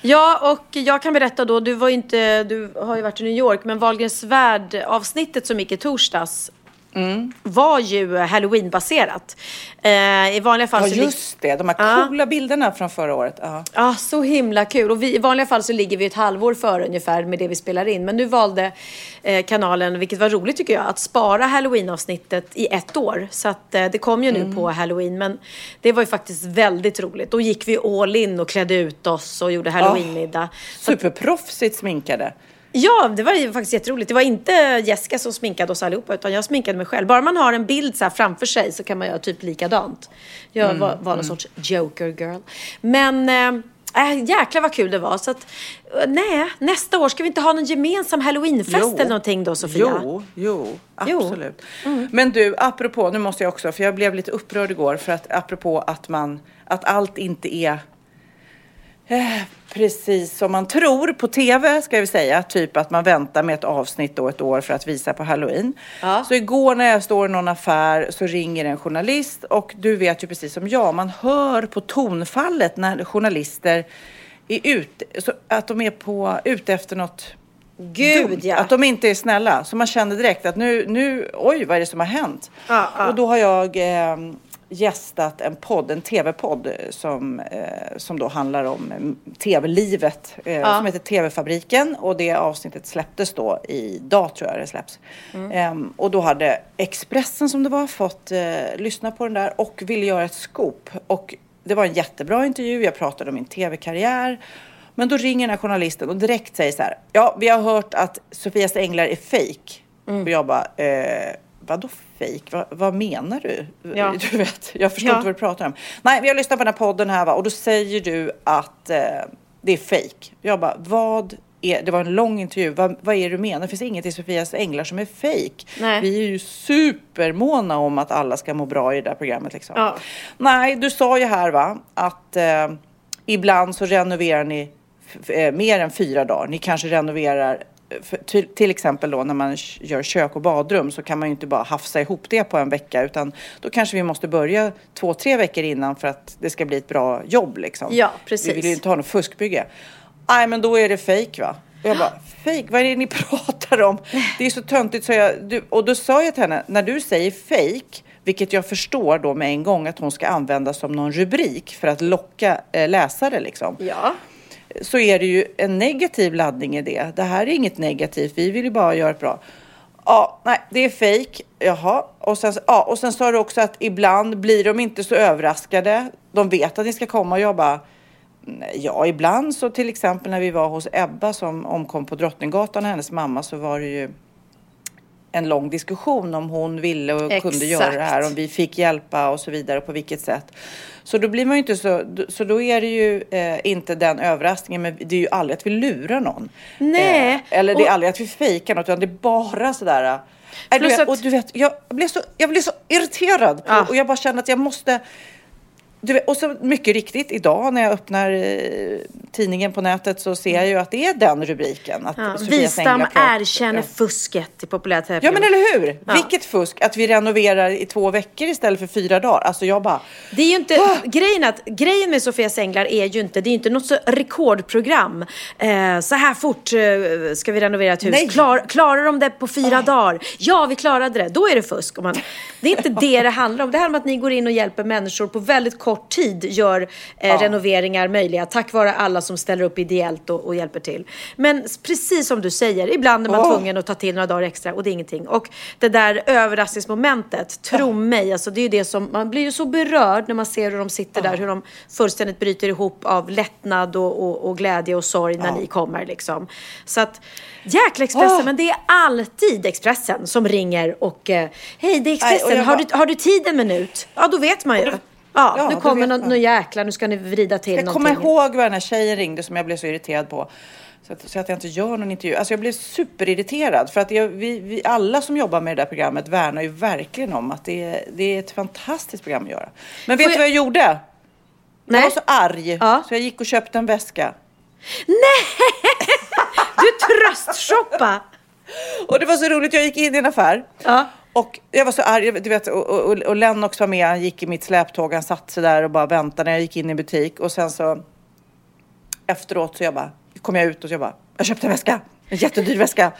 Ja, och jag kan berätta då, du var inte, du har ju varit i New York, men Wahlgrens värld avsnittet som gick i torsdags Mm. var ju halloween-baserat. Eh, I vanliga fall Ja, just det. De här Ja. coola bilderna från förra året. Ja. Ja, så himla kul. Och vi, I vanliga fall så ligger vi ett halvår före ungefär med det vi spelar in. Men nu valde eh, kanalen, vilket var roligt tycker jag, att spara halloween-avsnittet i ett år. Så att eh, det kom ju nu på halloween. Men det var ju faktiskt väldigt roligt. Då gick vi all in och klädde ut oss och gjorde halloween-middag. Att- Superproffsigt sminkade. Ja, det var ju faktiskt jätteroligt. Det var inte Jessica som sminkade oss allihopa, utan jag sminkade mig själv. Bara man har en bild så framför sig så kan man göra typ likadant. Jag var, var någon sorts joker girl. Men äh, äh, jäklar vad kul det var. Så att, äh, nej, nästa år ska vi inte ha någon gemensam halloweenfest eller någonting då, Sofia? Jo, jo, Jo. absolut. Men du, apropå, nu måste jag också, för jag blev lite upprörd igår, för att apropå att man, att allt inte är eh, precis som man tror på tv, ska vi säga. Typ att man väntar med ett avsnitt då ett år för att visa på halloween. Ja. Så igår när jag står i någon affär så ringer en journalist och du vet ju precis som jag, man hör på tonfallet när journalister är ute, att de är på, ute efter något Gud, dumt. ja. Att de inte är snälla. Så man känner direkt att nu, nu oj vad är det som har hänt? Ja. Och då har jag eh, gästat en podd, en tv-podd som, eh, som då handlar om eh, tv-livet. Eh, Som heter TV-fabriken och det avsnittet släpptes då idag tror jag det släpps. Mm. Ehm, och då hade Expressen som det var fått eh, lyssna på den där och ville göra ett scoop. Och det var en jättebra intervju. Jag pratade om min tv-karriär. Men då ringer den här journalisten och direkt säger så här. Ja, vi har hört att Sofias änglar är fake. Mm. Och jag bara, eh, vadå fake? Va, vad menar du? Ja. Du vet, jag förstår Ja. inte vad du pratar om. Nej, vi har lyssnat på den här podden här va? och då säger du att eh, det är fake. Jag bara, vad är, det var en lång intervju. Vad, vad är det du menar? Det finns inget i Sofias änglar som är. Nej. Vi är ju supermåna om att alla ska må bra i det där programmet. Liksom. Ja. Nej, du sa ju här va att eh, ibland så renoverar ni eh, mer än fyra dagar. Ni kanske renoverar till, till exempel då när man gör kök och badrum så kan man ju inte bara hafsa ihop det på en vecka utan då kanske vi måste börja två, tre veckor innan för att det ska bli ett bra jobb liksom. Ja, precis. Vi vill ju inte ha något fuskbygge. Nej, men då är det fejk va? Och jag bara, fejk? Vad är det ni pratar om? Det är så töntigt så jag... Du, och då sa jag till henne, när du säger fejk, vilket jag förstår då med en gång att hon ska använda som någon rubrik för att locka eh, läsare liksom. Ja. Så är det ju en negativ laddning i det. Det här är inget negativt, vi vill ju bara göra det bra. Ja, nej, det är fejk. Jaha. Och sen, ja, och sen sa du också att ibland blir de inte så överraskade. De vet att ni ska komma och jag bara, mm, ja, ibland så till exempel när vi var hos Ebba som omkom på Drottninggatan, hennes mamma, så var det ju en lång diskussion om hon ville och kunde Exakt. göra det här, om vi fick hjälpa och så vidare, på vilket sätt. Så då blir man ju inte så, så då är det ju eh, inte den överraskningen, men det är ju aldrig att vi lurar någon. Nej. Eh, eller det är Och- aldrig att vi fejkar något, utan det är bara sådär. Eh, du vet, att- Och du vet, jag blev så, jag blev så irriterad på, Ja. och jag bara känner att jag måste vet, och så mycket riktigt idag när jag öppnar eh, tidningen på nätet så ser jag ju att det är den rubriken. Att Ja, Wistam erkänner fusket i populärt Ja men eller hur! Ja. Vilket fusk att vi renoverar i två veckor istället för fyra dagar. Alltså jag bara, Det är ju inte, Ah! grejen, att, grejen med Sofias änglar är ju inte, det är ju inte något så rekordprogram. Eh, så här fort eh, ska vi renovera ett hus. Nej. Klar, klarar de det på fyra dagar? Ja, vi klarade det. Då är det fusk. Man, det är inte det det handlar om. Det handlar om att ni går in och hjälper människor på väldigt kort kort tid gör eh, renoveringar möjliga tack vare alla som ställer upp ideellt och, och hjälper till. Men precis som du säger, ibland är man Åh. tvungen att ta till några dagar extra och det är ingenting. Och det där överraskningsmomentet, tro mig, alltså det är ju det som, man blir ju så berörd när man ser hur de sitter där, hur de fullständigt bryter ihop av lättnad och, och, och glädje och sorg när ni kommer liksom. Så att, jäkla Expressen, Åh. men det är alltid Expressen som ringer och eh, hej det är Nej, Expressen, jag har, bara- du, har du tid en minut? Ja, då vet man ju. Ja, ja, nu kommer någon, någon jäkla, nu ska ni vrida till Jag någonting. kommer ihåg vad den här tjejen ringde som jag blev så irriterad på. Så att, så att jag inte gör någon intervju. Alltså jag blev superirriterad. För att jag, vi, vi alla som jobbar med det där programmet värnar ju verkligen om att det är, det är ett fantastiskt program att göra. Men vet du jag- vad jag gjorde? Nej. Jag var så arg Ja. så jag gick och köpte en väska. Du tröstshoppa! Och det var så roligt, jag gick in i en affär. Ja. Och jag var så arg, du vet, och, och, och Lennox var med, han gick i mitt släptåg, han satt sig där och bara väntade när jag gick in i butik. Och sen så efteråt så jag bara, kom jag ut och så jag bara, jag köpte en väska, en jättedyr väska.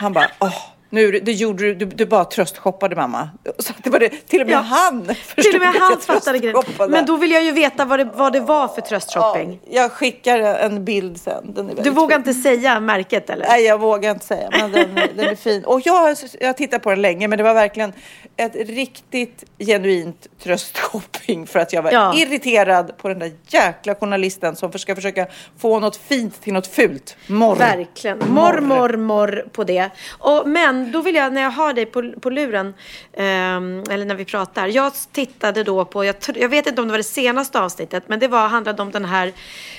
Han bara, åh, nu, det gjorde du, du, du bara tröstshoppade mamma. Så det var det, till och med Ja. han Till och med förstod han fattade grejen. Men då vill jag ju veta vad det, vad det var för tröstshopping. Ja, jag skickar en bild sen. Den är Du vågar fin. inte säga märket eller? Nej, jag vågar inte säga, men den, den är fin. Och jag, jag har tittat på den länge, men det var verkligen ett riktigt genuint tröstshopping för att jag var Ja. irriterad på den där jäkla journalisten som ska försöka få något fint till något fult. Morr. Verkligen. Morr, morr, morr på det. Och, men då vill jag, när jag har dig på, på luren, ehm, eller när vi pratar. Jag tittade då på, jag, jag vet inte om det var det senaste avsnittet, men det var, handlade om den här,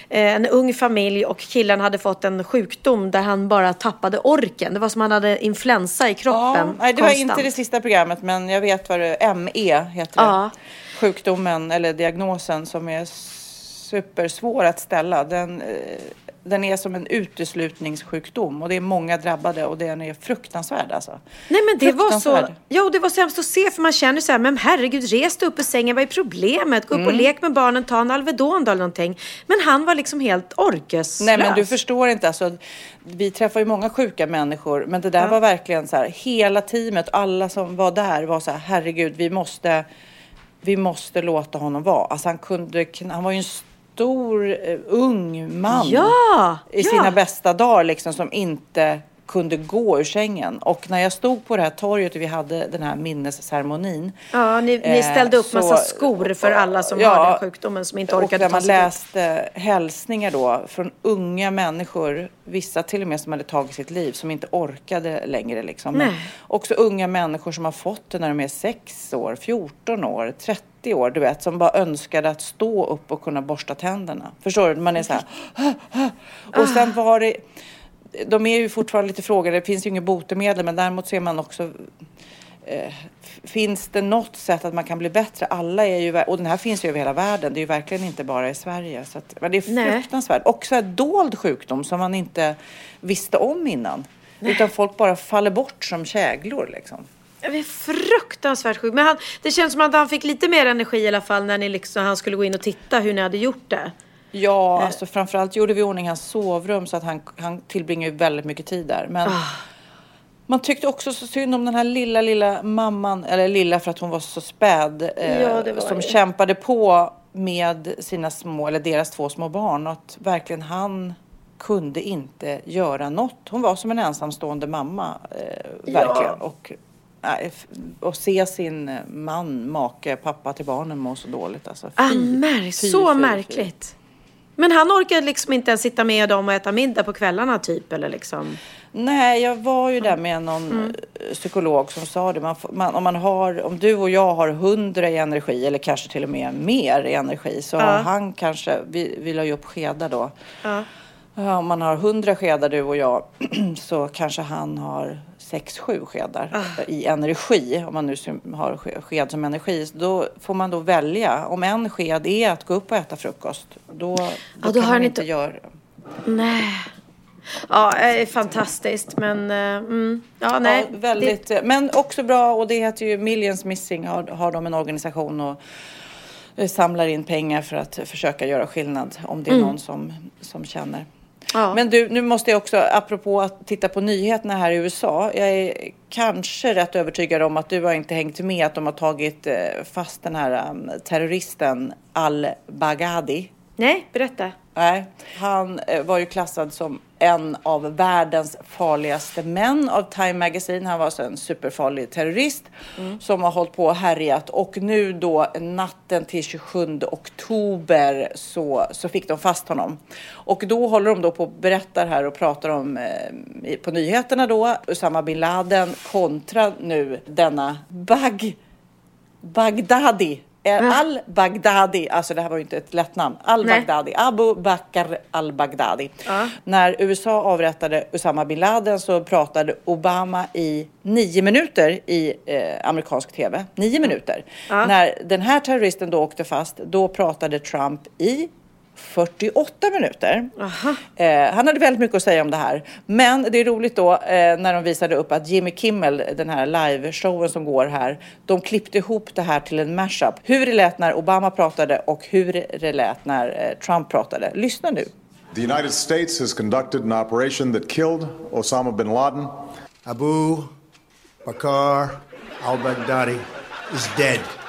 eh, en ung familj och killen hade fått en sjukdom där han bara tappade orken. Det var som han hade influensa i kroppen. Ja, nej, det var konstant. inte det sista programmet, men jag vet vad det ME heter. Ja. Det. Sjukdomen eller diagnosen som är supersvår att ställa. Den, eh, den är som en uteslutningssjukdom och det är många drabbade och den är fruktansvärd alltså. Nej men det var så, ja och det var så hemskt att se för man känner så här, men herregud res dig upp ur sängen, vad är problemet? Gå upp och Mm. lek med barnen, ta en Alvedon eller någonting. Men han var liksom helt orkeslös. Nej men du förstår inte alltså. Vi träffar ju många sjuka människor men det där var verkligen så här. Hela teamet, alla som var där var så här. Herregud, vi måste. Vi måste låta honom vara. Alltså han kunde. Han var ju en stor eh, ung man. Ja! I ja. sina bästa dagar liksom som inte kunde gå ur sängen. Och när jag stod på det här torget och vi hade den här minnesceremonin. Ja, ni, ni eh, ställde upp massa så- skor för alla som Ja, har den sjukdomen som inte och orkade ta man sig dit. läste hälsningar då från unga människor, vissa till och med som hade tagit sitt liv, som inte orkade längre liksom. Men också unga människor som har fått det när de är 6 år, 14 år, 30 år, du vet, som bara önskade att stå upp och kunna borsta tänderna. Förstår du? Man är så här. Och sen var det, de är ju fortfarande lite frågade, det finns ju inget botemedel, men däremot ser man också eh, Finns det något sätt att man kan bli bättre? Alla är ju, och den här finns ju över hela världen. Det är ju verkligen inte bara i Sverige. Så att, men det är Nej. fruktansvärt. Och så här dold sjukdom som man inte visste om innan. Utan folk bara faller bort som käglor liksom. Det är fruktansvärt sjukt. Men han, det känns som att han fick lite mer energi i alla fall när ni liksom, han skulle gå in och titta hur ni hade gjort det. Ja, Eh. alltså framförallt gjorde vi i ordning hans sovrum så att han, han tillbringar ju väldigt mycket tid där. Men Ah. man tyckte också så synd om den här lilla, lilla mamman, eller lilla för att hon var så späd, eh, Ja, som det. kämpade på med sina små, eller deras två små barn. Och att verkligen han kunde inte göra något. Hon var som en ensamstående mamma, eh, verkligen. Och, nej, f- och se sin man, make, pappa till barnen må så dåligt. Alltså. Fy, Ah, märk, fy, så fy. märkligt. Men han orkade liksom inte ens sitta med dem och äta middag på kvällarna typ eller liksom. Nej, jag var ju där med någon Mm. eh, psykolog som sa det. Man, man, om, man har, om du och jag har hundra i energi eller kanske till och med mer i energi så har han kanske, vi, vi la ju upp skedar då. Ja. Ja, Om man har hundra skedar du och jag så kanske han har sex, sju skedar Ah. i energi. Om man nu har ske- sked som energi. Då får man då välja. Om en sked är att gå upp och äta frukost. Då, då, då kan har man inte göra Nej. Ja, det är fantastiskt men eh, mm, ja nej. ja, väldigt, Men också bra och det heter ju Millions Missing har, har de en organisation och eh, samlar in pengar för att försöka göra skillnad om det är Mm. någon som, som känner. Ja. Men du, nu måste jag också, apropå att titta på nyheterna här i USA. Jag är kanske rätt övertygad om att du har inte hängt med att de har tagit eh, fast den här um, terroristen al-Baghdadi. Nej, berätta. Nej, han eh, var ju klassad som en av världens farligaste män av Time Magazine. Han var alltså en superfarlig terrorist som har hållit på och härjat och nu då natten till 27 oktober så, så fick de fast honom. Och då håller de då på och berättar här och pratar om eh, på nyheterna då Usama bin Laden kontra nu denna Bag Baghdadi. Eh, Al-Baghdadi, alltså det här var ju inte ett lätt namn. Al-Baghdadi, Abu Bakr al-Baghdadi. När USA avrättade Usama bin Laden så pratade Obama i nio minuter i eh, amerikansk tv. Nio minuter. När den här terroristen då åkte fast, då pratade Trump i 48 minuter. Eh, han hade väldigt mycket att säga om det här. Men det är roligt då eh, när de visade upp att Jimmy Kimmel, den här live-showen som går här, de klippte ihop det här till en mashup. Hur det lät när Obama pratade och hur det lät när eh, Trump pratade. Lyssna nu. The United States has conducted an operation that killed Osama bin Laden. Abu Bakr al Baghdadi is dead.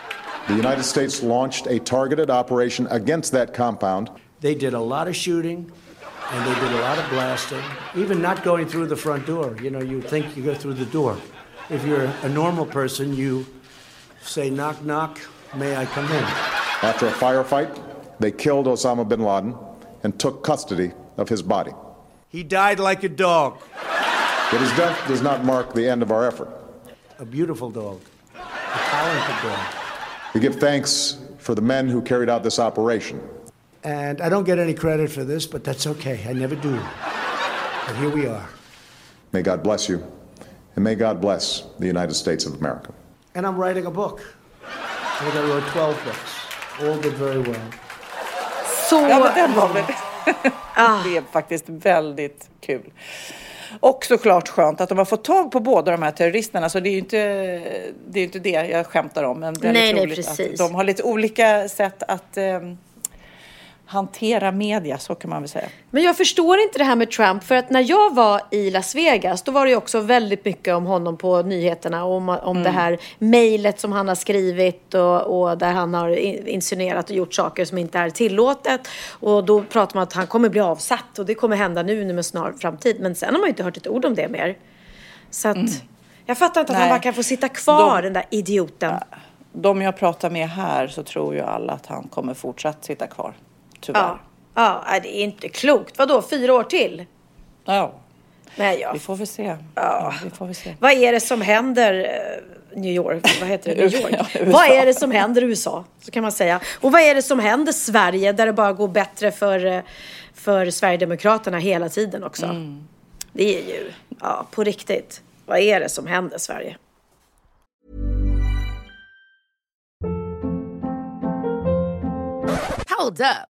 The United States launched a targeted operation against that compound. They did a lot of shooting and they did a lot of blasting, even not going through the front door. You know, you think you go through the door. If you're a normal person, you say, knock, knock, may I come in? After a firefight, they killed Osama bin Laden and took custody of his body. He died like a dog, But his death does not mark the end of our effort. a beautiful dog, a talented dog. We give thanks for the men who carried out this operation. And I don't get any credit for this, but that's okay. I never do. But here we are. May God bless you, and may God bless the United States of America. And I'm writing a book. I think I wrote 12 books. All did very well. Så Ja, men den var väl... det är faktiskt väldigt kul. Och såklart skönt att de har fått tag på båda de här terroristerna. Så det är ju inte det, är inte det jag skämtar om. Men väldigt Nej, nej, roligt precis. Att de har lite olika sätt att eh, hantera media, så kan man väl säga. Men jag förstår inte det här med Trump för att när jag var i Las Vegas då var det ju också väldigt mycket om honom på nyheterna om, om det här mejlet som han har skrivit och, och där han har in- insinuerat och gjort saker som inte är tillåtet och då pratar man att han kommer bli avsatt och det kommer hända nu inom en snar framtid men sen har man ju inte hört ett ord om det mer. Så att jag fattar inte att han Nej. bara kan få sitta kvar De- den där idioten. De jag pratar med här så tror ju alla att han kommer fortsatt sitta kvar. Tyvärr. Ja. Ja, det är inte klokt. Vadå, fyra år till? Ja, Nej, ja. vi får väl se. Ja, vi får väl se. Vad är det som händer eh, New York? Vad heter det? New York. Ja, vad är det som händer i USA? Så kan man säga. Och vad är det som händer Sverige där det bara går bättre för, eh, för Sverigedemokraterna hela tiden också? Det är ju, ja, på riktigt. Vad är det som händer Sverige? Hold up.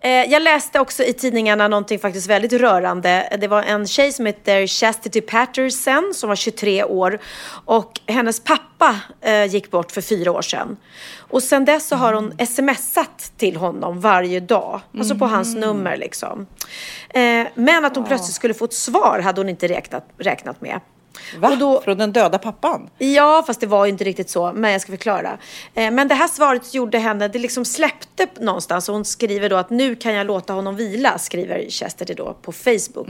Eh, jag läste också i tidningarna någonting faktiskt väldigt rörande. Det var en tjej som heter Chastity Patterson som var 23 år och hennes pappa eh, gick bort för fyra år sedan. Och sen dess så har hon smsat till honom varje dag, alltså på hans Mm. nummer liksom. Eh, men att hon plötsligt skulle få ett svar hade hon inte räknat, räknat med. Va? då, Från den döda pappan? Ja, fast det var ju inte riktigt så, men jag ska förklara. Eh, men det här svaret gjorde henne, det liksom släppte någonstans och hon skriver då att nu kan jag låta honom vila, skriver Chastity då på Facebook.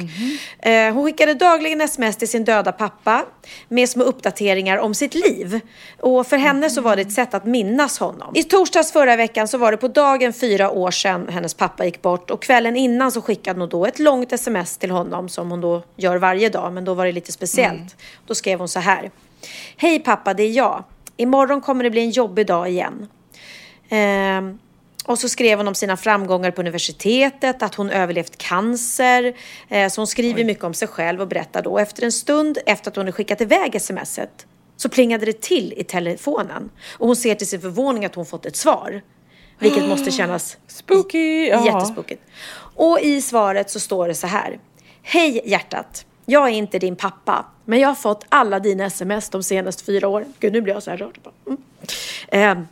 Eh, hon skickade dagligen sms till sin döda pappa med små uppdateringar om sitt liv. Och för henne så var det ett sätt att minnas honom. I torsdags förra veckan så var det på dagen fyra år sedan hennes pappa gick bort och kvällen innan så skickade hon då ett långt sms till honom som hon då gör varje dag, men då var det lite speciellt. Då skrev hon så här. Hej pappa, det är jag. Imorgon kommer det bli en jobbig dag igen. Ehm, och så skrev hon om sina framgångar på universitetet, att hon överlevt cancer. Eh, så hon skriver mycket om sig själv och berättar då. Efter en stund efter att hon hade skickat iväg smset så plingade det till i telefonen. Och hon ser till sin förvåning att hon fått ett svar. Vilket måste kännas Spooky! Ja. jättespokigt. Och i svaret så står det så här. Hej hjärtat! Jag är inte din pappa, men jag har fått alla dina sms de senaste fyra åren. Gud, nu blir jag så här rörd. Mm. Eh,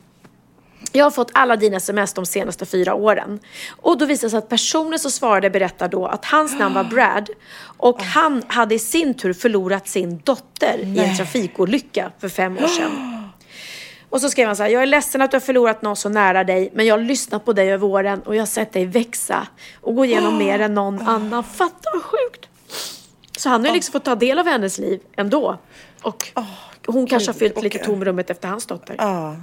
jag har fått alla dina sms de senaste fyra åren. Och då visar det sig att personen som svarade berättar då att hans namn var Brad och han hade i sin tur förlorat sin dotter i en Nej. trafikolycka för fem år sedan. Och så skrev han så här, jag är ledsen att du har förlorat någon så nära dig, men jag har lyssnat på dig över åren och jag har sett dig växa och gå igenom mer än någon annan. Fatta vad sjukt! Så han har ju liksom fått ta del av hennes liv ändå. Och hon kanske har fyllt lite okej. tomrummet efter hans dotter. Ja.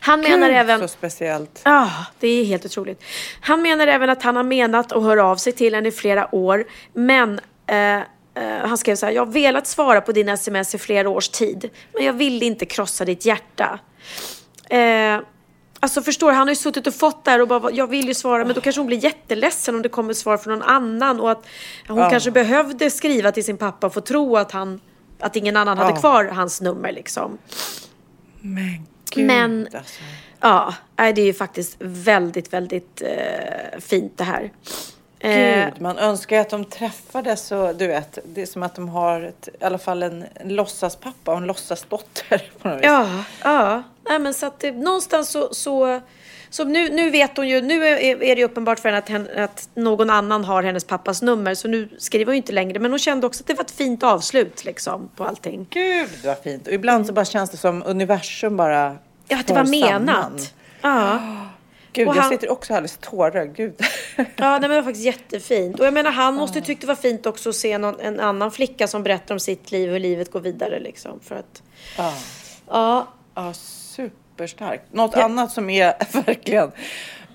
Han menar Gud, även... så speciellt. Ja, det är helt otroligt. Han menar även att han har menat och hör av sig till henne i flera år. Men eh, eh, han skrev så här, jag har velat svara på dina sms i flera års tid. Men jag vill inte krossa ditt hjärta. Eh, alltså förstår han har ju suttit och fått där och bara, jag vill ju svara. Men då kanske hon blir jätteledsen om det kommer svar från någon annan. Och att hon Ja. kanske behövde skriva till sin pappa och få tro att han att ingen annan hade Ja. kvar hans nummer liksom. Men gud Men- alltså. Ja, det är ju faktiskt väldigt, väldigt eh, fint det här. Eh, Gud, man önskar ju att de träffades och du vet, det är som att de har ett, i alla fall en, en låtsaspappa och en låtsasdotter på något vis. ja, ja. Nej, men så att det, någonstans så, så, så nu, nu vet hon ju, nu är, är det ju uppenbart för henne att, hen, att någon annan har hennes pappas nummer så nu skriver hon inte längre. Men hon kände också att det var ett fint avslut liksom på allting. Gud vad fint. Och ibland så bara känns det som universum bara Ja, att det var menat. Ja. Gud, Och jag han- sitter också alldeles tårögd. Gud. Ja, nej, men det var faktiskt jättefint. Och jag menar, han måste ju tyckt det var fint också att se någon, en annan flicka som berättar om sitt liv och hur livet går vidare liksom. För att, Ja. ja, Ja, superstarkt. Något annat som är verkligen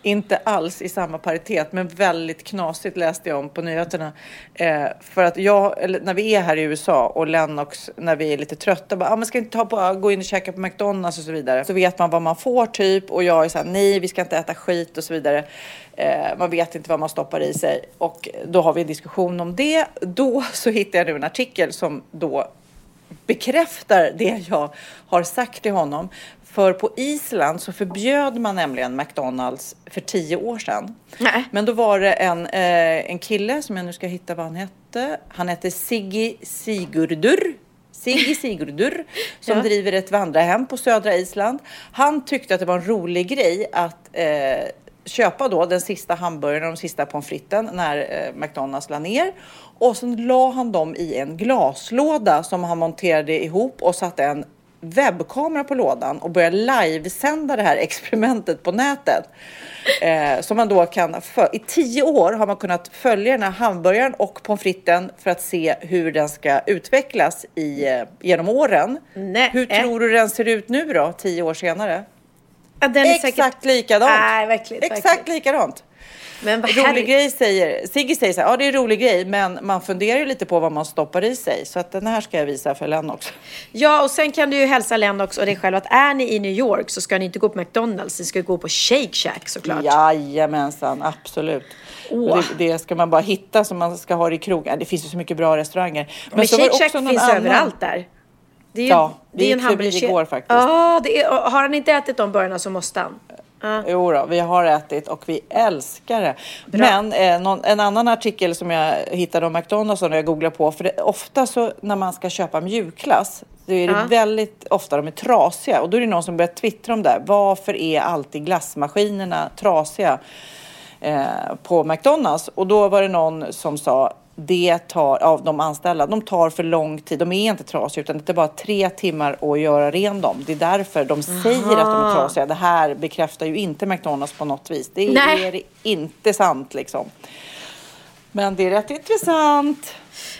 inte alls i samma paritet, men väldigt knasigt läste jag om på nyheterna. Eh, för att jag, när vi är här i USA och Lennox, när vi är lite trötta, bara, ah, men ska inte ta på, gå in och käka på McDonalds och så vidare. Så vet man vad man får typ och jag är så här, nej, vi ska inte äta skit och så vidare. Eh, man vet inte vad man stoppar i sig och då har vi en diskussion om det. Då så hittar jag nu en artikel som då bekräftar det jag har sagt till honom. För på Island så förbjöd man nämligen McDonalds för tio år sedan. Nej. Men då var det en, eh, en kille som jag nu ska hitta vad han hette. Han hette Siggi Sigurdur. Siggi Sigurdur som Ja. driver ett vandrarhem på södra Island. Han tyckte att det var en rolig grej att eh, köpa då den sista hamburgaren och de sista pommes fritesen när eh, McDonalds la ner. Och sen la han dem i en glaslåda som han monterade ihop och satte en webbkamera på lådan och började livesända det här experimentet på nätet. Eh, som man då kan, i tio år har man kunnat följa den här hamburgaren och pommes fritesen för att se hur den ska utvecklas i, eh, genom åren. Nej. Hur tror du den ser ut nu då, tio år senare? Ja, den är Exakt säkert... likadant. Nej, verkligen. Exakt verkligen. likadant. Men vad Rolig härligt. grej säger, Sigge säger så här, ja det är en rolig grej, men man funderar ju lite på vad man stoppar i sig. Så att den här ska jag visa för Len också. Ja, och sen kan du ju hälsa Lennox och dig själv att är ni i New York så ska ni inte gå på McDonalds, ni ska gå på Shake Shack såklart. Jajamensan, absolut. Och det, det ska man bara hitta som man ska ha det i krogen. Det finns ju så mycket bra restauranger. Men, det Shake Shack finns annan- överallt där. Det är ju, Ja, det vi är en gick förbi hamburgerkedja. igår faktiskt. Ja, och har han inte ätit de burgarna så måste han. Ja. Jo då, vi har ätit och vi älskar det. Men eh, någon, en annan artikel som jag hittade om McDonalds och när jag googlar på, för det, ofta så när man ska köpa mjukglass, då är det Ja. väldigt ofta de är trasiga och då är det någon som börjar twittra om det. här. Varför är alltid glassmaskinerna trasiga eh, på McDonalds? Och då var det någon som sa det tar, av de anställda, de tar för lång tid. De är inte trasiga utan det tar bara tre timmar att göra ren dem. Det är därför de säger att de är trasiga. Det här bekräftar ju inte McDonalds på något vis. Det Nej. är inte sant liksom. Men det är rätt intressant.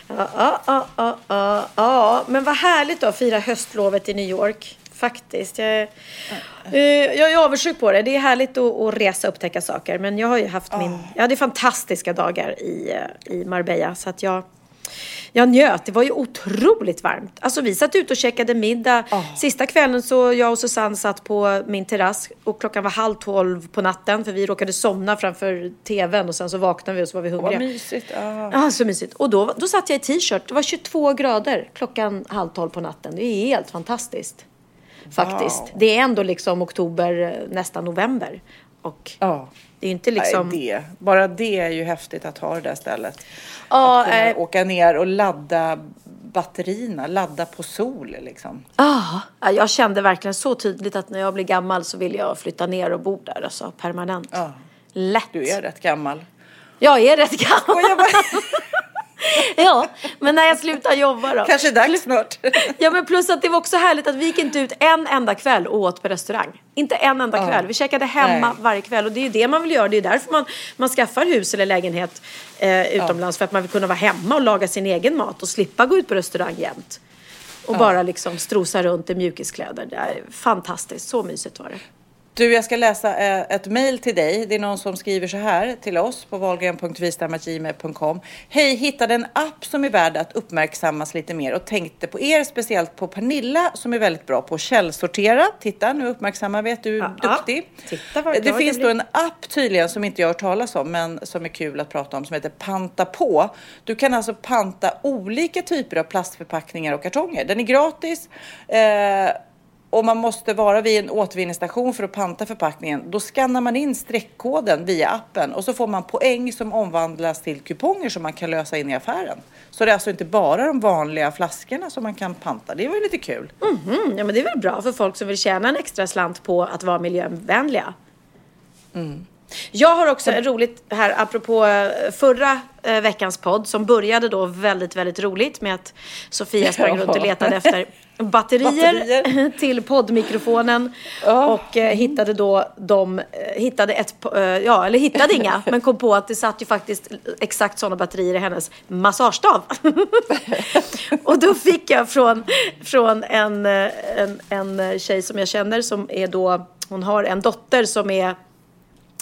Ja, ja, ja, ja, ja, ja, men vad härligt då att fira höstlovet i New York. Faktiskt. Jag, är- eh, jag är avundsjuk på det. Det är härligt att, att resa och upptäcka saker. Men jag har ju haft min... Jag hade fantastiska dagar i, eh, i Marbella. Så att jag, jag njöt. Det var ju otroligt varmt. Alltså vi satt ute och käkade middag. Sista kvällen så jag och Susanne satt på min terrass och klockan var halv tolv på natten för vi råkade somna framför tvn och sen så vaknade vi och så var vi hungriga. Vad mysigt. Ja. Ja, så mysigt. Och då, då satt jag i t-shirt. Det var 22 grader klockan halv tolv på natten. Det är helt fantastiskt. Faktiskt. Wow. Det är ändå liksom oktober, eh, nästan november. Och Ja. det är inte liksom... Nej, det. Bara det är ju häftigt att ha det där stället. Ja, att kunna eh, åka ner och ladda batterierna, ladda på sol liksom. ah, ja, jag kände verkligen så tydligt att när jag blir gammal så vill jag flytta ner och bo där. Alltså permanent. Ja. Lätt. Du är rätt gammal. Jag är rätt gammal. Ja, men när jag slutar jobba då. kanske dags snart. Ja men plus att det var också härligt att vi gick inte ut en enda kväll och åt på restaurang. Inte en enda Ja. kväll. Vi käkade hemma Nej. varje kväll och det är ju det man vill göra. Det är därför man, man skaffar hus eller lägenhet eh, utomlands. För att man vill kunna vara hemma och laga sin egen mat och slippa gå ut på restaurang jämt. Och bara liksom strosa runt i mjukiskläder. Det är fantastiskt. Så mysigt var det. Du, jag ska läsa eh, ett mejl till dig. Det är någon som skriver så här till oss på valgren.vistamagime.com. Hej, hittade en app som är värd att uppmärksammas lite mer och tänkte på er, speciellt på Pernilla som är väldigt bra på att källsortera. Titta, nu uppmärksammar vi att du är Ja, duktig. titta vad det finns då en app tydligen som inte jag har hört talas om, men som är kul att prata om, som heter Panta på. Du kan alltså panta olika typer av plastförpackningar och kartonger. Den är gratis. Eh, och man måste vara vid en återvinningsstation för att panta förpackningen. Då skannar man in streckkoden via appen och så får man poäng som omvandlas till kuponger som man kan lösa in i affären. Så det är alltså inte bara de vanliga flaskorna som man kan panta. Det var ju lite kul. Mhm, ja, men det är väl bra för folk som vill tjäna en extra slant på att vara miljövänliga. Jag har också en roligt här apropå eh, förra eh, veckans podd som började då väldigt, väldigt roligt med att Sofia sprang Ja. runt och letade efter batterier, Batterier. till poddmikrofonen och eh, hittade då de, eh, hittade ett, eh, ja eller hittade inga men kom på att det satt ju faktiskt exakt sådana batterier i hennes massagestav. och då fick jag från, från en, en, en tjej som jag känner som är då, hon har en dotter som är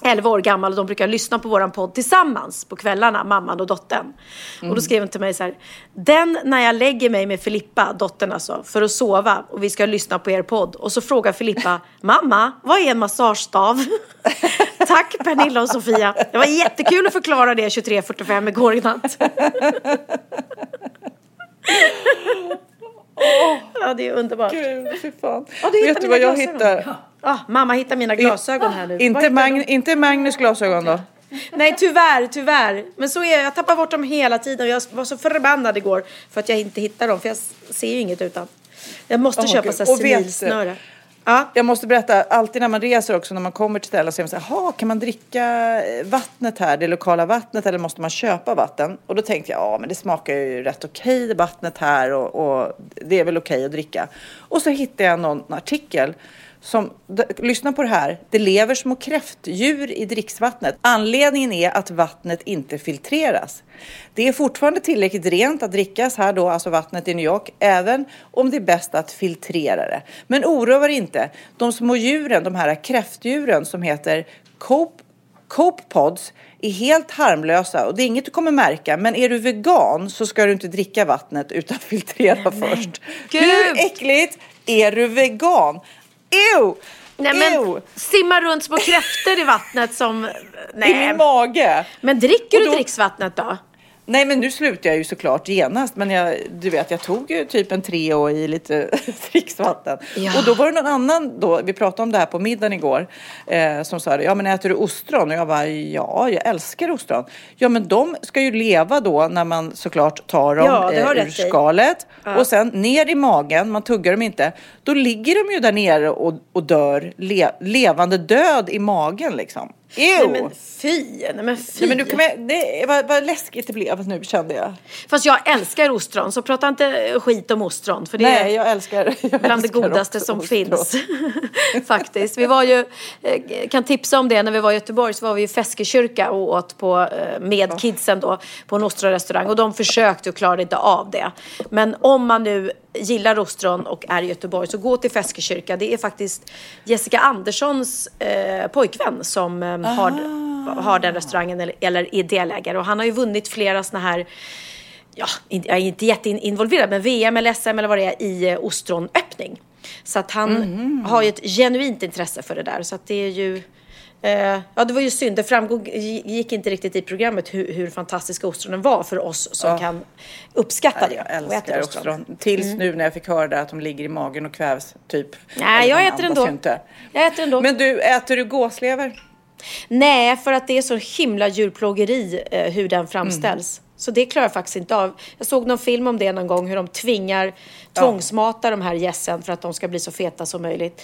11 år gammal och de brukar lyssna på våran podd tillsammans på kvällarna, mamman och dottern. Och då skrev hon till mig så här, den när jag lägger mig med Filippa, dottern alltså, för att sova och vi ska lyssna på er podd. Och så frågar Filippa, mamma, vad är en massagestav? Tack Pernilla och Sofia. Det var jättekul att förklara det 23.45 igår natt. ja, det är underbart. Gud, fy fan. Ja, Vet du vad jag hittar? Ah, mamma hittar mina glasögon här nu. Inte, hittar Mag du? inte Magnus glasögon då? Nej tyvärr, tyvärr. Men så är jag. Jag tappar bort dem hela tiden. Jag var så förbannad igår för att jag inte hittar dem. För jag ser ju inget utan. Jag måste Åh, köpa så civilsnöre. Ja. Jag måste berätta, alltid när man reser också, när man kommer till ställen så är man så här, "Jaha, kan man dricka eh, vattnet här, det lokala vattnet, eller måste man köpa vatten? Och då tänkte jag, ja men det smakar ju rätt okej, det vattnet här och, och det är väl okej att dricka. Och så hittade jag någon artikel som, lyssna på det här, det lever små kräftdjur i dricksvattnet. Anledningen är att vattnet inte filtreras. Det är fortfarande tillräckligt rent att drickas här då, alltså vattnet i New York, även om det är bäst att filtrera det. Men oroa er inte, de små djuren, de här kräftdjuren som heter cope Cope Pods är helt harmlösa och det är inget du kommer märka. Men är du vegan så ska du inte dricka vattnet utan filtrera först. Gud! Hur äckligt är du vegan? Ew! Nej men Ew! simma runt små kräftor i vattnet som... I Nej. min mage. Men dricker du då- dricksvattnet då? Nej men nu slutar jag ju såklart genast. Men jag, du vet jag tog ju typ en Treo i lite dricksvatten. Ja. Och då var det någon annan då, vi pratade om det här på middagen igår. Eh, som sa det, ja men äter du ostron? Och jag bara, ja jag älskar ostron. Ja men de ska ju leva då när man såklart tar dem Ja, eh, ur skalet. Och sen ner i magen, man tuggar dem inte. Då ligger de ju där nere och, och dör le, levande död i magen liksom. Nej men fy, nej men fy. Nej, men du kan, det var, vad läskigt det blev nu kände jag. Fast jag älskar ostron, så prata inte skit om ostron. För det Nej, jag älskar jag bland det älskar godaste också som ostron. finns. Faktiskt. Vi var ju, eh, kan tipsa om det, när vi var i Göteborg så var vi i Feskekyrka och åt på, eh, med kidsen då på en ostronrestaurang och de försökte och klarade inte av det. Men om man nu gillar ostron och är i Göteborg så gå till Feskekyrka. Det är faktiskt Jessica Anderssons eh, pojkvän som eh, har, har den restaurangen eller, eller är delägare och han har ju vunnit flera såna här ja, jag är inte jätteinvolverad, men VM eller SM eller vad det är i eh, ostronöppning. Så att han Mhm. har ju ett genuint intresse för det där. Så att det är ju... Eh, ja, det var ju synd. Det framgår, gick inte riktigt i programmet hur, hur fantastiska ostronen var för oss som Ja. kan uppskatta det. Jag och älskar ostron. Tills nu när jag fick höra det att de ligger i magen och kvävs typ. Nej, jag äter ändå. Inte. Jag äter ändå. Men du, äter du gåslever? Nej, för att det är så himla djurplågeri eh, hur den framställs. Mm. Så det klarar jag faktiskt inte av. Jag såg någon film om det någon gång, hur de tvingar tvångsmata de här gässen för att de ska bli så feta som möjligt.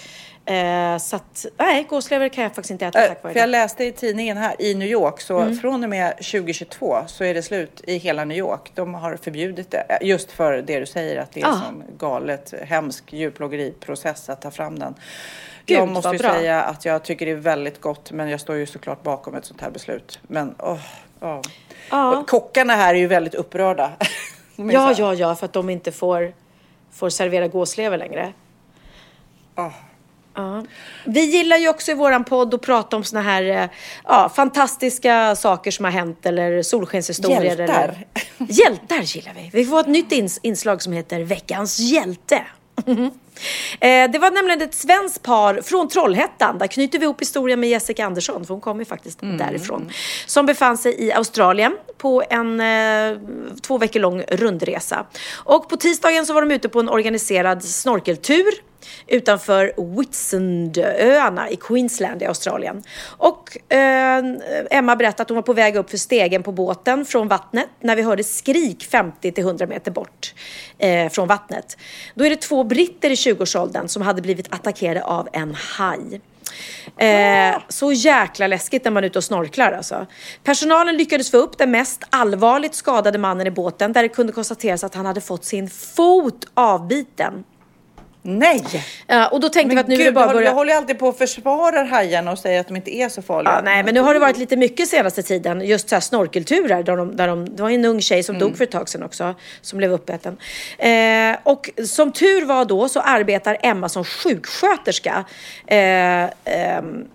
Eh, så att, nej, gåslever kan jag faktiskt inte äta Äh, tack vare för jag läste i tidningen här i New York så Mm. från och med 2022 så är det slut i hela New York. De har förbjudit det äh, just för det du säger att det är Ah. sån galet hemsk djurplågeriprocess att ta fram den. Gud, jag måste ju bra. säga att jag tycker det är väldigt gott men jag står ju såklart bakom ett sånt här beslut. Men åh. Ja. Och Kockarna här är ju väldigt upprörda. Ja, ja, ja, för att de inte får, får servera gåslever längre. åh. Ja. Vi gillar ju också i våran podd att prata om såna här eh, ja, fantastiska saker som har hänt eller solskenshistorier. Hjältar. Eller... Hjältar gillar vi. Vi får ett nytt ins- inslag som heter Veckans hjälte. Eh, Det var nämligen ett svenskt par från Trollhättan. Där knyter vi ihop historien med Jessica Andersson, för hon kommer ju faktiskt därifrån. Som befann sig i Australien på en eh, två veckor lång rundresa. Och på tisdagen så var de ute på en organiserad snorkeltur utanför Whitsundaöarna i Queensland i Australien. Och eh, Emma berättade att hon var på väg upp för stegen på båten från vattnet när vi hörde skrik 50 till 100 meter bort eh, från vattnet. Då är det två britter i 20-årsåldern som hade blivit attackerade av en haj. Eh, så jäkla läskigt när man är ute och snorklar alltså. Personalen lyckades få upp den mest allvarligt skadade mannen i båten där det kunde konstateras att han hade fått sin fot avbiten. Nej! Ja, och då tänkte vi att nu är det Gud, bara att börja... jag håller alltid på och försvarar hajarna och säger att de inte är så farliga. Ja, nej, men nu har det varit lite mycket senaste tiden. Just så här snorkelturer. Där de, där de, det var en ung tjej som Mm. dog för ett tag sedan också. Som blev uppäten. Eh, och som tur var då så arbetar Emma som sjuksköterska. Eh, ehm,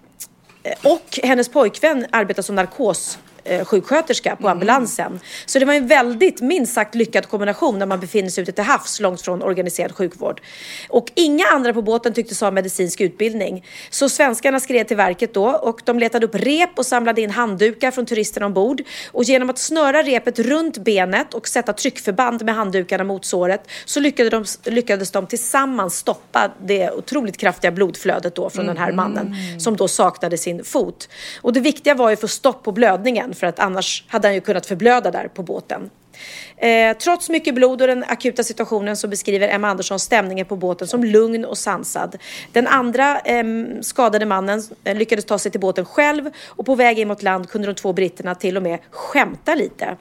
och hennes pojkvän arbetar som narkos eh, sjuksköterska på ambulansen. Så det var en väldigt minst sagt lyckad kombination när man befinner sig ute till havs långt från organiserad sjukvård. Och inga andra på båten tycktes ha medicinsk utbildning. Så svenskarna skred till verket då och de letade upp rep och samlade in handdukar från turisterna ombord. Och genom att snöra repet runt benet och sätta tryckförband med handdukarna mot såret så lyckades de, lyckades de tillsammans stoppa det otroligt kraftiga blodflödet då från den här mannen som då saknade sin fot. Och det viktiga var ju att få stopp på blödningen för att annars hade han ju kunnat förblöda där på båten. Eh, trots mycket blod och den akuta situationen så beskriver Emma Andersson stämningen på båten som lugn och sansad. Den andra eh, skadade mannen eh, lyckades ta sig till båten själv och på väg in mot land kunde de två britterna till och med skämta lite.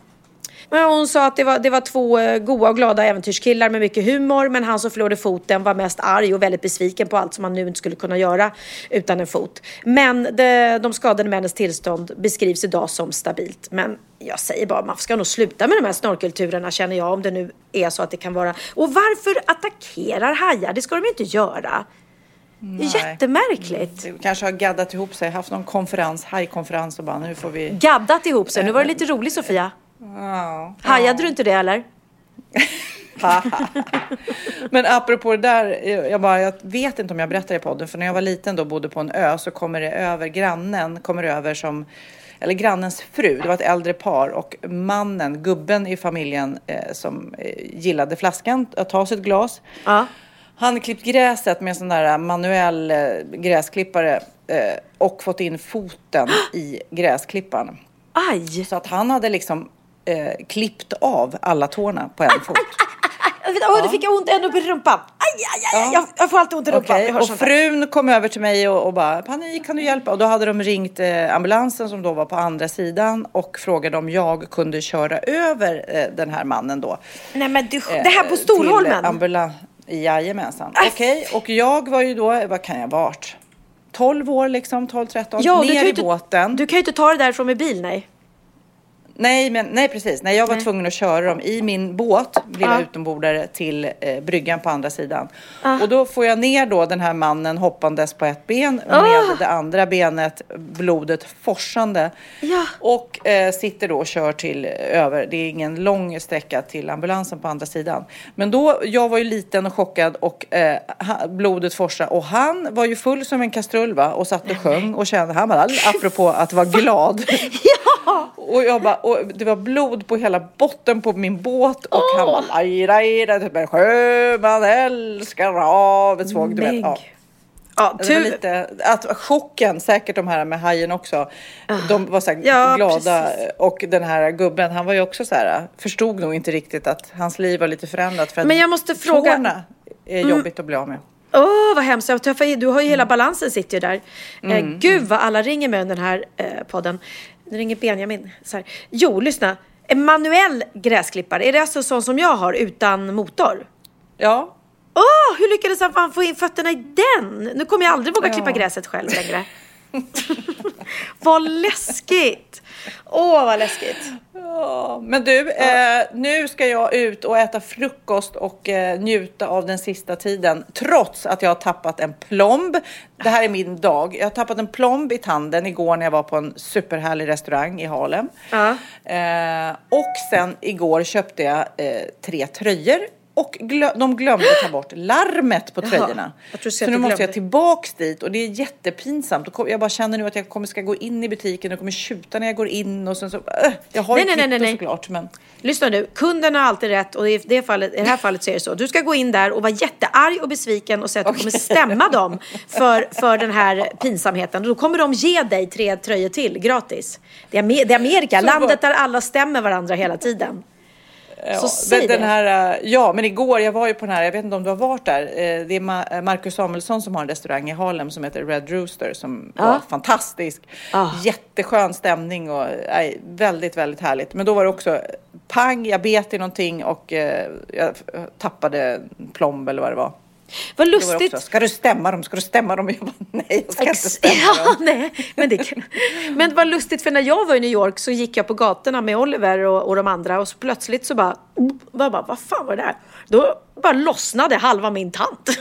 Men hon sa att det var, det var två eh, goa och glada äventyrskillar med mycket humor men han som förlorade foten var mest arg och väldigt besviken på allt som han nu inte skulle kunna göra utan en fot. Men de, de skadade männens tillstånd beskrivs idag som stabilt. Men jag säger bara, man ska nog sluta med de här snorkelturerna känner jag om det nu är så att det kan vara. Och varför attackerar hajar? Det ska de ju inte göra. Är jättemärkligt. Det kanske har gaddat ihop sig, haft någon konferens, hajkonferens och bara nu får vi... Gaddat ihop sig. Nu var det lite roligt Sofia. Ja. Hajade du inte det eller? Men apropå det där, jag, bara, jag vet inte om jag berättade i podden, för när jag var liten då bodde på en ö så kommer det över, grannen kommer över som, eller grannens fru, det var ett äldre par och mannen, gubben i familjen eh, som eh, gillade flaskan, att ta sig ett glas. Ja. Han klippt gräset med en sån där manuell eh, gräsklippare eh, och fått in foten i gräsklipparen. Aj! Så att han hade liksom eh, klippt av alla tårna på en fot. Åh, nu fick jag ont ända upp i rumpan. Aj, aj, aj, jag, jag får alltid ont i rumpan. Hör och där. frun kom över till mig och, och bara panik, kan du hjälpa? Och då hade de ringt eh, ambulansen som då var på andra sidan och frågade om jag kunde köra över eh, den här mannen då. Nej men du, eh, det här på Storholmen? Ambulans. Jajamensan. Okej, och jag var ju då, vad kan jag ha varit? 12 år liksom, 12-13, Ja, ner i inte- båten. Du kan ju inte ta det därifrån med bil, nej. Nej, men, nej precis. Nej, jag var Nej. tvungen att köra dem i min båt, lilla Ja. utombordare, till eh, bryggan på andra sidan. Och då får jag ner då den här mannen hoppandes på ett ben med det andra benet, blodet forsande. Ja. Och eh, sitter då och kör till eh, över, det är ingen lång sträcka till ambulansen på andra sidan. Men då, jag var ju liten och chockad och eh, blodet forsade och han var ju full som en kastrull va och satt och sjöng och kände, han var apropå att vara glad. Ja! Och, jag bara, och det var blod på hela botten på min båt och han bara laj, laj, laj, typ en sjöman älskar havet svåg. Du vet, ja. Ja, Det var lite, att chocken, säkert de här med hajen också. De var så Ja, glada precis. och den här gubben, han var ju också så här, förstod nog inte riktigt att hans liv var lite förändrat. För Men jag måste fråga- Mm. tårna är jobbigt att bli av med. Åh, vad hemskt. Jag träffar- Du har ju hela balansen sitter ju där. Eh, Mm. gud vad alla ringer med den här eh, podden. Nu ringer Benjamin. Så här. Jo, lyssna. En manuell gräsklippare, är det alltså sån som jag har utan motor? Ja, Åh, hur lyckades han få in fötterna i den? Nu kommer jag aldrig våga Ja. klippa gräset själv längre. Vad läskigt! Åh, vad läskigt. Ja, men du, eh, nu ska jag ut och äta frukost och eh, njuta av den sista tiden. Trots att jag har tappat en plomb. Det här är min dag. Jag har tappat en plomb i tanden igår när jag var på en superhärlig restaurang i Harlem. Ja. Eh, och sen igår köpte jag eh, tre tröjor. Och glö- de glömde ta bort larmet på tröjorna. Så nu måste jag glömde. tillbaks dit och det är jättepinsamt. Jag bara känner nu att jag kommer ska gå in i butiken och kommer tjuta när jag går in och sen så... Äh, jag har Nej, ju nej, nej, nej, såklart men... Lyssna nu, kunden har alltid rätt och i det, fallet, i det här fallet så är det så. Du ska gå in där och vara jättearg och besviken och säga att du kommer stämma dem för, för den här pinsamheten. Och då kommer de ge dig tre tröjor till gratis. Det är, det är Amerika, Så landet där alla stämmer varandra hela tiden. Så säg den, det. här, äh, ja, men igår, jag var ju på den här, jag vet inte om du har varit där. eh, Det är äh, Marcus Samuelsson som har en restaurang i Harlem som heter Red Rooster som Ja. var fantastisk. Ah. Jätteskön stämning och nej, väldigt, väldigt härligt. Men då var det också pang, jag bet i någonting och eh, jag tappade plomb eller vad det var. Vad lustigt. också, ska du stämma dem? Ska du stämma dem? Jag bara, nej, jag ska inte Ex- stämma ja, dem. nej, men, det kan... men vad lustigt för när jag var i New York så gick jag på gatorna med Oliver och, och de andra och så plötsligt så bara, jag bara, vad fan var det där? Då bara lossnade halva min tant.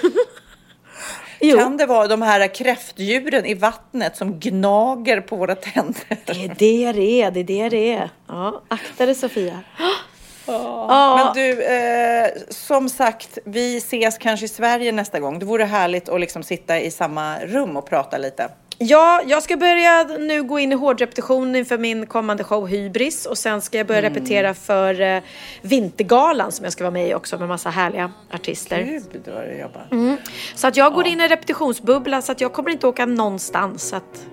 Jo. Kan det vara de här kräftdjuren i vattnet som gnager på våra tänder? Det är det det är, det är det det är. Ja, akta dig Sofia. Men du, eh, som sagt, vi ses kanske i Sverige nästa gång. Det vore härligt att liksom sitta i samma rum och prata lite. Ja, jag ska börja nu gå in i hårdrepetition inför min kommande show Hybris och sen ska jag börja Mm. repetera för eh, Vintergalan som jag ska vara med i också med massa härliga artister. Gud vad jobbar. Mm. Så att jag går in i repetitionsbubbla så att jag kommer inte åka någonstans. Så att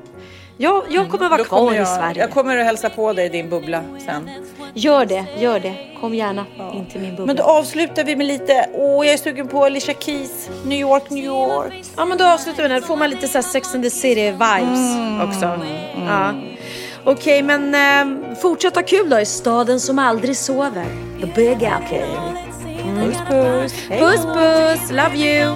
jag, jag kommer vara Mm. Kvar kommer i jag, Sverige. Jag kommer att hälsa på dig i din bubbla sen. Gör det, gör det. Kom gärna in till min bubbla. Men då avslutar vi med lite, åh jag är sugen på Alicia Keys, New York, New York. Ja men då avslutar vi den. Då får man lite så här Sex and the City vibes Mm. också. Ja. Okej men eh, fortsätt ha kul då i staden som aldrig sover. The Big Apple. Mm. Puss puss. Puss puss, love you.